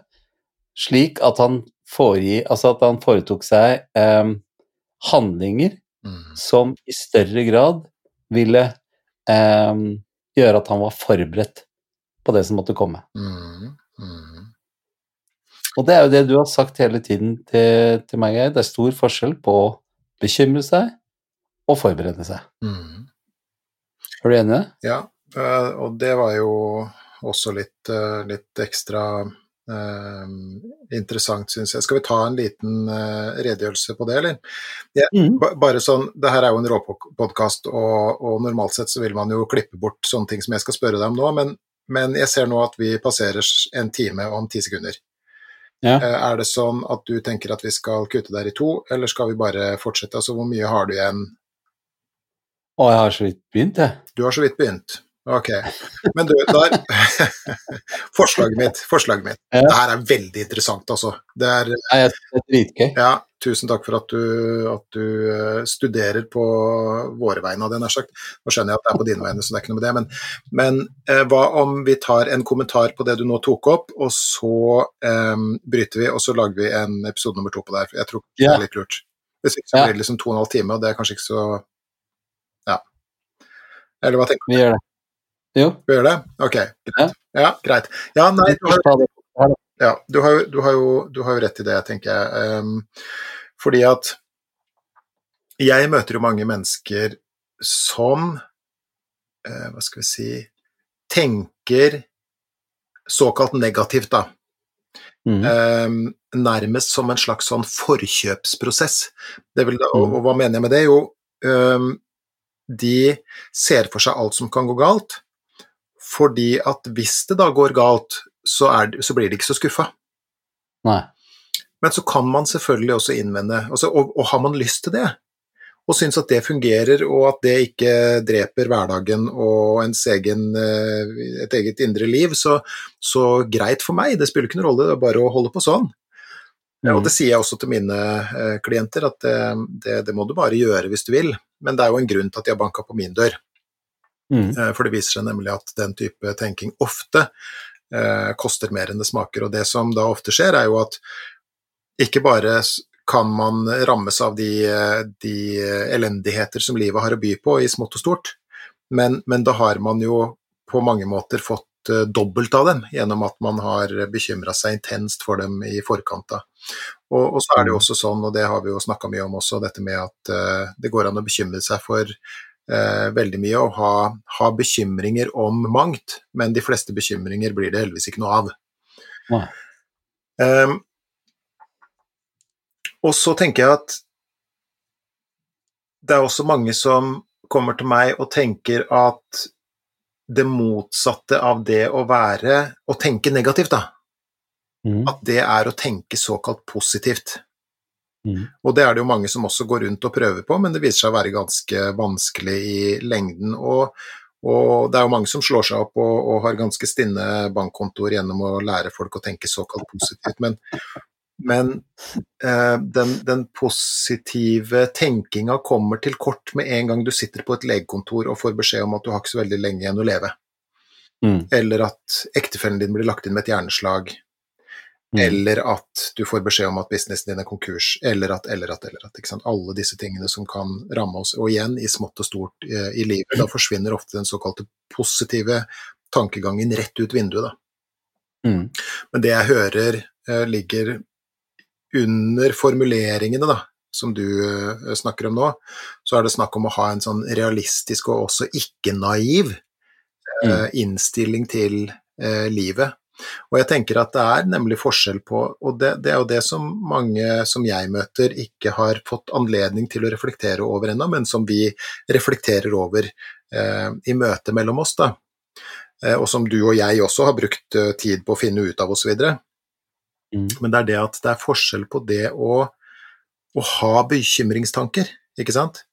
slik at han, foregi, altså at han foretok seg eh, handlinger mm. som i større grad ville eh, gjøre at han var forberedt på det som måtte komme. Mhm. Og det er jo det du har sagt hele tiden til, til meg, Geir. Det er stor forskjell på å bekymre seg og forberede seg. Mm. Er du enig i det? Ja, eh, og det var jo også litt, eh, litt ekstra eh, interessant, syns jeg. Skal vi ta en liten eh, redegjørelse på det, eller? Ja, Mm. bare sånn, Det her er jo en råpodkast, og, og normalt sett så vil man jo klippe bort sånne ting som jeg skal spørre deg om nå, men, men jeg ser nå at vi passerer en time om ti sekunder. Ja. Eh, Er det sånn at du tenker at vi skal kutte der i to, eller skal vi bare fortsette? Altså, hvor mye har du igjen? Å, jeg har så vidt begynt, jeg. Du har så vidt begynt. Ok. Men du, der Forslaget mitt. Forslaget mitt. Ja. Det her er veldig interessant, altså. Det er Nei, jeg det er dritgøy. Ja, tusen takk for at du, at du eh, studerer på våre vegne, hadde jeg nær sagt. Nå skjønner jeg at det er på dine vegne, så det er ikke noe med det. Men, men eh, hva om vi tar en kommentar på det du nå tok opp, og så eh, bryter vi, og så lager vi en episode nummer to på det her. Jeg tror det er litt lurt. Hvis ikke så blir det liksom to og en halv time, og det er kanskje ikke så Ja. Eller hva tenker du? Vi gjør det. Jo. Vi gjør det? Ok, greit. Ja, greit. Ja, nei, du har. Ja, du har, du har, jo, du har jo rett i det, tenker jeg. Um, fordi at jeg møter jo mange mennesker som uh, Hva skal vi si Tenker såkalt negativt, da. Mm. Um, nærmest som en slags sånn forkjøpsprosess. Det vil, og, Mm. og hva mener jeg med det? Jo, um, de ser for seg alt som kan gå galt, fordi at hvis det da går galt, så, er, så blir de ikke så skuffa. Nei. Men så kan man selvfølgelig også innvende, altså, og, og har man lyst til det, og syns at det fungerer, og at det ikke dreper hverdagen og ens egen, eh, et eget indre liv, så, så greit for meg, det spiller ikke noen rolle, det er bare å holde på sånn. Ja, og Mm. det sier jeg også til mine eh, klienter, at det, det, det må du bare gjøre hvis du vil, men det er jo en grunn til at de har banka på min dør. Mm. Eh, For det viser seg nemlig at den type tenking ofte eh, koster mer enn det smaker. Og det som da ofte skjer, er jo at ikke bare kan man rammes av de, eh, de elendigheter som livet har å by på i smått og stort, men, men da har man jo på mange måter fått eh, dobbelt av dem gjennom at man har bekymra seg intenst for dem i forkant. Og, og så er det jo også sånn, og det har vi jo snakka mye om også, dette med at uh, det går an å bekymre seg for eh, veldig mye og ha, ha bekymringer om mangt, men de fleste bekymringer blir det heldigvis ikke noe av. Nei. Ehm, og så tenker jeg at det er også mange som kommer til meg og tenker at det motsatte av det å være å tenke negativt, da, Mm. at det er å tenke såkalt positivt. Mm. Og det er det jo mange som også går rundt og prøver på, men det viser seg å være ganske vanskelig i lengden. Og, og det er jo mange som slår seg opp og, og har ganske stinne bankkontoer gjennom å lære folk å tenke såkalt positivt. Men, men eh, den, den positive tenkinga kommer til kort med en gang du sitter på et legekontor og får beskjed om at du har ikke så veldig lenge igjen å leve. Mm. Eller at ektefellen din blir lagt inn med et hjerneslag. Mm. Eller at du får beskjed om at businessen din er konkurs, eller at, eller at, eller at. Alle disse tingene som kan ramme oss. Og igjen, i smått og stort eh, i livet, da forsvinner ofte den såkalte positive tankegangen rett ut vinduet, da. Mm. Men det jeg hører eh, ligger under formuleringene, da, som du eh, snakker om nå, så er det snakk om å ha en sånn realistisk og også ikke-naiv eh, innstilling til eh, livet. Og jeg tenker at det er nemlig forskjell på Og det, det er jo det som mange som jeg møter, ikke har fått anledning til å reflektere over ennå, men som vi reflekterer over eh, i møte mellom oss, da. Eh, og som du og jeg også har brukt eh, tid på å finne ut av osv. Mm. Men det er det at det er forskjell på det å, å ha bekymringstanker, ikke sant?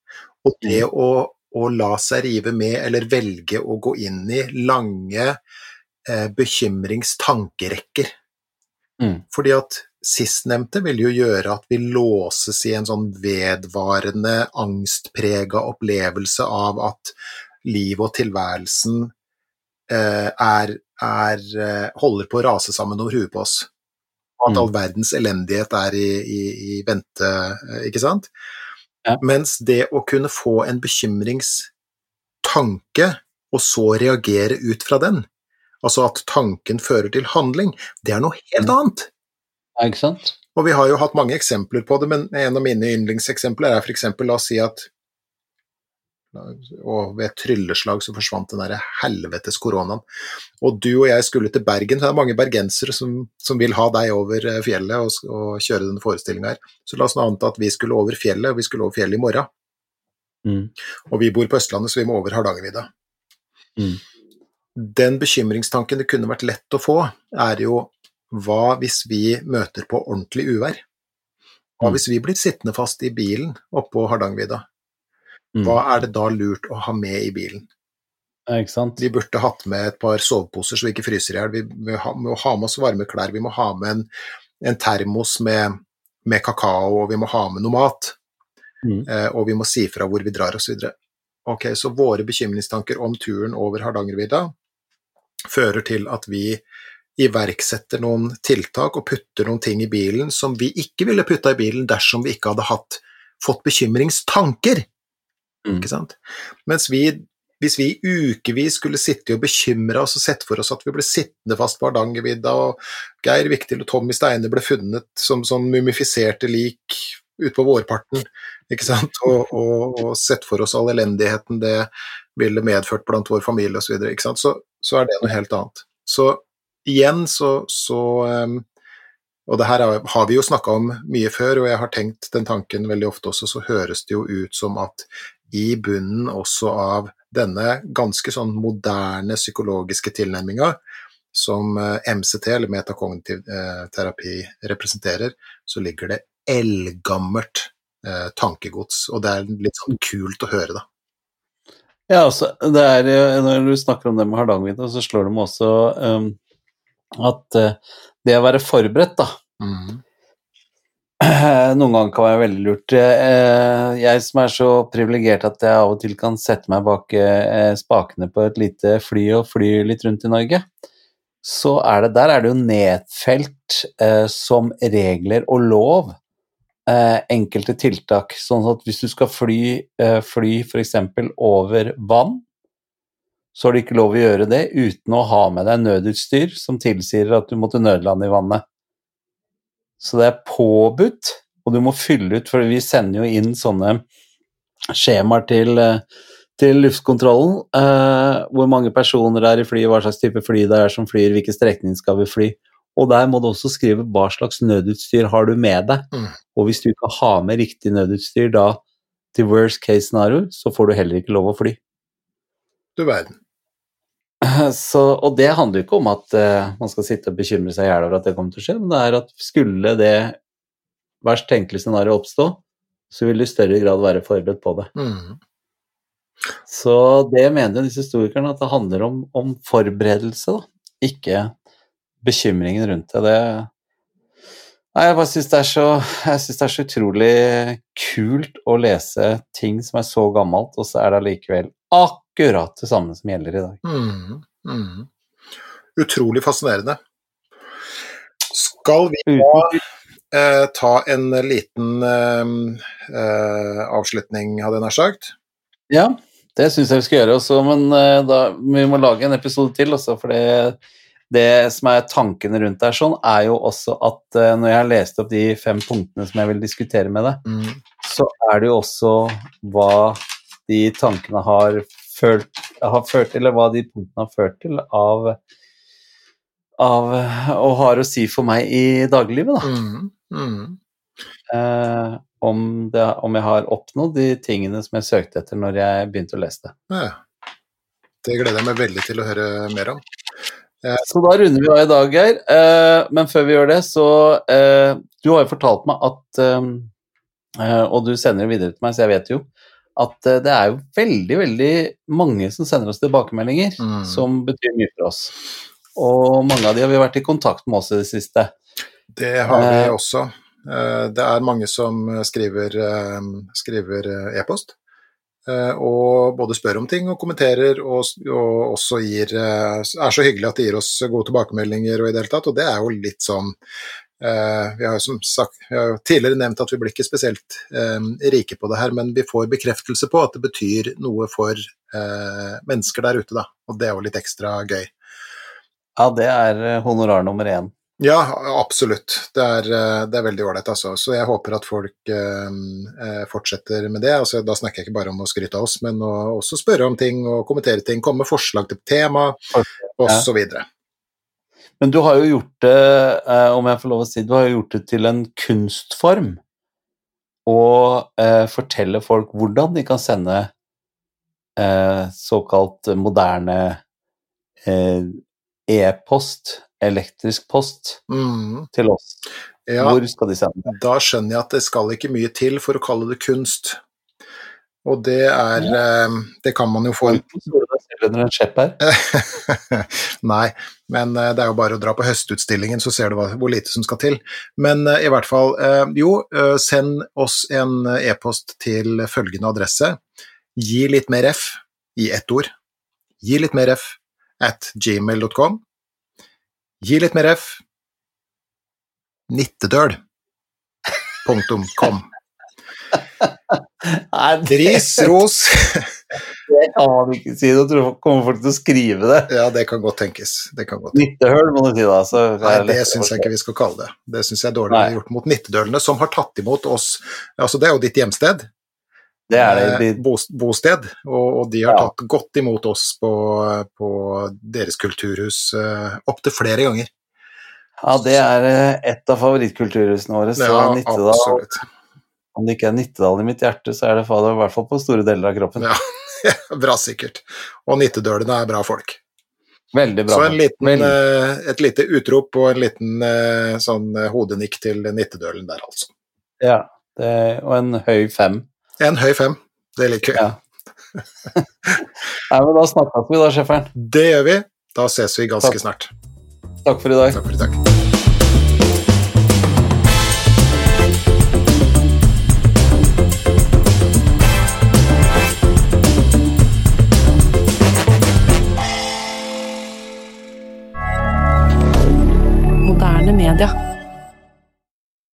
Og det å, å la seg rive med, eller velge å gå inn i lange eh, bekymringstankerekker. Mm. Fordi at sistnevnte vil jo gjøre at vi låses i en sånn vedvarende angstprega opplevelse av at livet og tilværelsen eh, er, er, eh, holder på å rase sammen over huet på oss. At Mm. all verdens elendighet er i, i, i vente, eh, ikke sant? Ja. Mens det å kunne få en bekymringstanke, og så reagere ut fra den, altså at tanken fører til handling, det er noe helt Mm. annet. Ja, ikke sant? Og vi har jo hatt mange eksempler på det, men en av mine yndlingseksempler er f.eks. la oss si at og ved et trylleslag så forsvant den der helvetes koronaen. Og du og jeg skulle til Bergen, så det er mange bergensere som, som vil ha deg over eh, fjellet og, og kjøre denne forestillinga her. Så la oss nå anta at vi skulle over fjellet, og vi skulle over fjellet i morgen. Mm. Og vi bor på Østlandet, så vi må over Hardangervidda. Mm. Den bekymringstanken det kunne vært lett å få, er jo hva hvis vi møter på ordentlig uvær? Hva Mm. hvis vi blir sittende fast i bilen oppå Hardangervidda? Mm. Hva er det da lurt å ha med i bilen? Vi burde hatt med et par soveposer så vi ikke fryser i hjel. Vi må ha, må ha med oss varme klær, vi må ha med en, en termos med, med kakao, og vi må ha med noe mat. Mm. Eh, og vi må si fra hvor vi drar osv. Ok, så våre bekymringstanker om turen over Hardangervidda fører til at vi iverksetter noen tiltak og putter noen ting i bilen som vi ikke ville putta i bilen dersom vi ikke hadde hatt, fått bekymringstanker. Mm. Ikke sant? Mens vi, hvis vi i ukevis skulle sitte og bekymre oss og sett for oss at vi ble sittende fast på Hardangervidda, og Geir Viktil og Tommy Steine ble funnet som som mumifiserte lik utpå vårparten, ikke sant, og, og, og sett for oss all elendigheten det ville medført blant vår familie osv., så, så, så er det noe helt annet. Så igjen så, så um, og det her er- har vi jo snakka om mye før, og jeg har tenkt den tanken veldig ofte også, så høres det jo ut som at i bunnen også av denne ganske sånn moderne psykologiske tilnærminga som eh, MCT, eller metakognitiv eh, terapi, representerer, så ligger det eldgammelt eh, tankegods, og det er litt sånn kult å høre, da. Ja, altså, det er, når du snakker om det med Hardangervidda, så slår det meg også um, at uh, det å være forberedt, da, Mhm. noen ganger kan være veldig lurt. Eh, Jeg som er så privilegert at jeg av og til kan sette meg bak eh, spakene på et lite fly og fly litt rundt i Norge, så er det der er det jo nedfelt eh, som regler og lov eh, enkelte tiltak. Sånn at hvis du skal fly, eh, fly f.eks. over vann, så har du ikke lov å gjøre det uten å ha med deg nødutstyr som tilsier at du måtte nødlande i vannet. Så det er påbudt, og du må fylle ut, for vi sender jo inn sånne skjemaer til, eh, til luftkontrollen. Eh, hvor mange personer det er i flyet, hva slags type fly det er som flyr, hvilken strekning skal vi fly. Og der må du også skrive hva slags nødutstyr har du med deg. Mm. Og hvis du ikke har med riktig nødutstyr da til worst case scenario, så får du heller ikke lov å fly. Du verden. Så, og det handler jo ikke om at uh, man skal sitte og bekymre seg i hjel over at det kommer til å skje, men det er at skulle det verst tenkelige scenarioet oppstå, så vil du i større grad være forberedt på det. Mm. Så det mener disse historikerne at det handler om, om forberedelse, da, ikke bekymringen rundt det. det Nei, jeg bare syns det, det er så utrolig kult å lese ting som er så gammelt, og så er det allikevel akkurat det samme som gjelder i dag. Mm, mm. Utrolig fascinerende. Skal vi da eh, ta en liten eh, eh, avslutning, hadde jeg nær sagt? Ja, det syns jeg vi skal gjøre også, men eh, da, vi må lage en episode til også, for det, det som er tankene rundt der sånn, er jo også at uh, når jeg har lest opp de fem punktene som jeg vil diskutere med deg, mm. så er det jo også hva de tankene har følt, har ført eller hva de punktene har ført til av, av og har å si for meg i dagliglivet, da. Mm. Mm. Uh, om, det, om jeg har oppnådd de tingene som jeg søkte etter når jeg begynte å lese det. Ja. Det gleder jeg meg veldig til å høre mer om. Så da runder vi av i dag, Geir. Eh, men før vi gjør det, så eh, Du har jo fortalt meg at eh, eh, Og du sender det videre til meg, så jeg vet jo at eh, det er jo veldig, veldig mange som sender oss tilbakemeldinger Mm. som betyr mye for oss. Og mange av de har vi vært i kontakt med oss i det siste. Det har vi Eh. også. Eh, Det er mange som skriver eh, skriver eh, e-post. Eh, Og både spør om ting og kommenterer, og, og også gir eh, er så hyggelig at de gir oss gode tilbakemeldinger og i det hele tatt. Og det er jo litt sånn Uh, Vi har sagt vi har jo tidligere nevnt at vi blir ikke spesielt uh, rike på det her, men vi får bekreftelse på at det betyr noe for uh, mennesker der ute, da. Og det er jo litt ekstra gøy. Ja, det er honorar nummer én. Ja, absolutt. Det er, eh, det er veldig ålreit, altså. Så jeg håper at folk eh, eh, fortsetter med det. Altså, da snakker jeg ikke bare om å skryte av oss, men å også spørre om ting og kommentere ting, komme med forslag til tema osv. Ja. Men du har jo gjort det, eh, om jeg får lov å si, du har jo gjort det til en kunstform. Og eh, fortelle folk hvordan de kan sende eh, såkalt moderne e-post elektrisk post mm. til oss. Ja, Hvor skal de sende? Da skjønner jeg at det skal ikke mye til for å kalle det kunst. Og det er ja. Eh, det kan man jo få en? Nei, men eh, det er jo bare å dra på høstutstillingen, så ser du hvor lite som skal til. Men eh, i hvert fall, jo, send oss en e-post til følgende adresse. Gi litt mer F i ett ord. Gi litt mer F at gmail.com. Gi litt mer F. Nittedøl. Punktum kom. Ris, ros. Det kan man ikke si, da kommer folk til å skrive det. Ja, det kan godt tenkes. Det kan godt. Nittehøl, må du si da. Nei, det syns jeg ikke vi skal kalle det. Det syns jeg er dårlig Nei. gjort mot nittedølene, som har tatt imot oss Altså, det er jo ditt hjemsted. Det er det. Eh, bosted, og, de har tatt godt imot oss på, på deres kulturhus uh, opptil flere ganger. Ja, det er eh, et av favorittkulturhusene våre. Så ja, Nittedal, absolutt. Om det ikke er Nittedal i mitt hjerte, så er det i hvert fall på store deler av kroppen. Ja, bra sikkert. Og nittedølene er bra folk. Veldig bra. Så liten, Veldig. et lite utrop og en liten sånn hodenikk til nittedølen der, altså. Ja, det, og en høy fem. En høy fem. Det liker vi. Ja. Nei, men da snakkes vi da, Sjeffer'n. Det gjør vi. Da ses vi ganske Takk. snart. Takk for i dag. Takk for i dag. moderne media.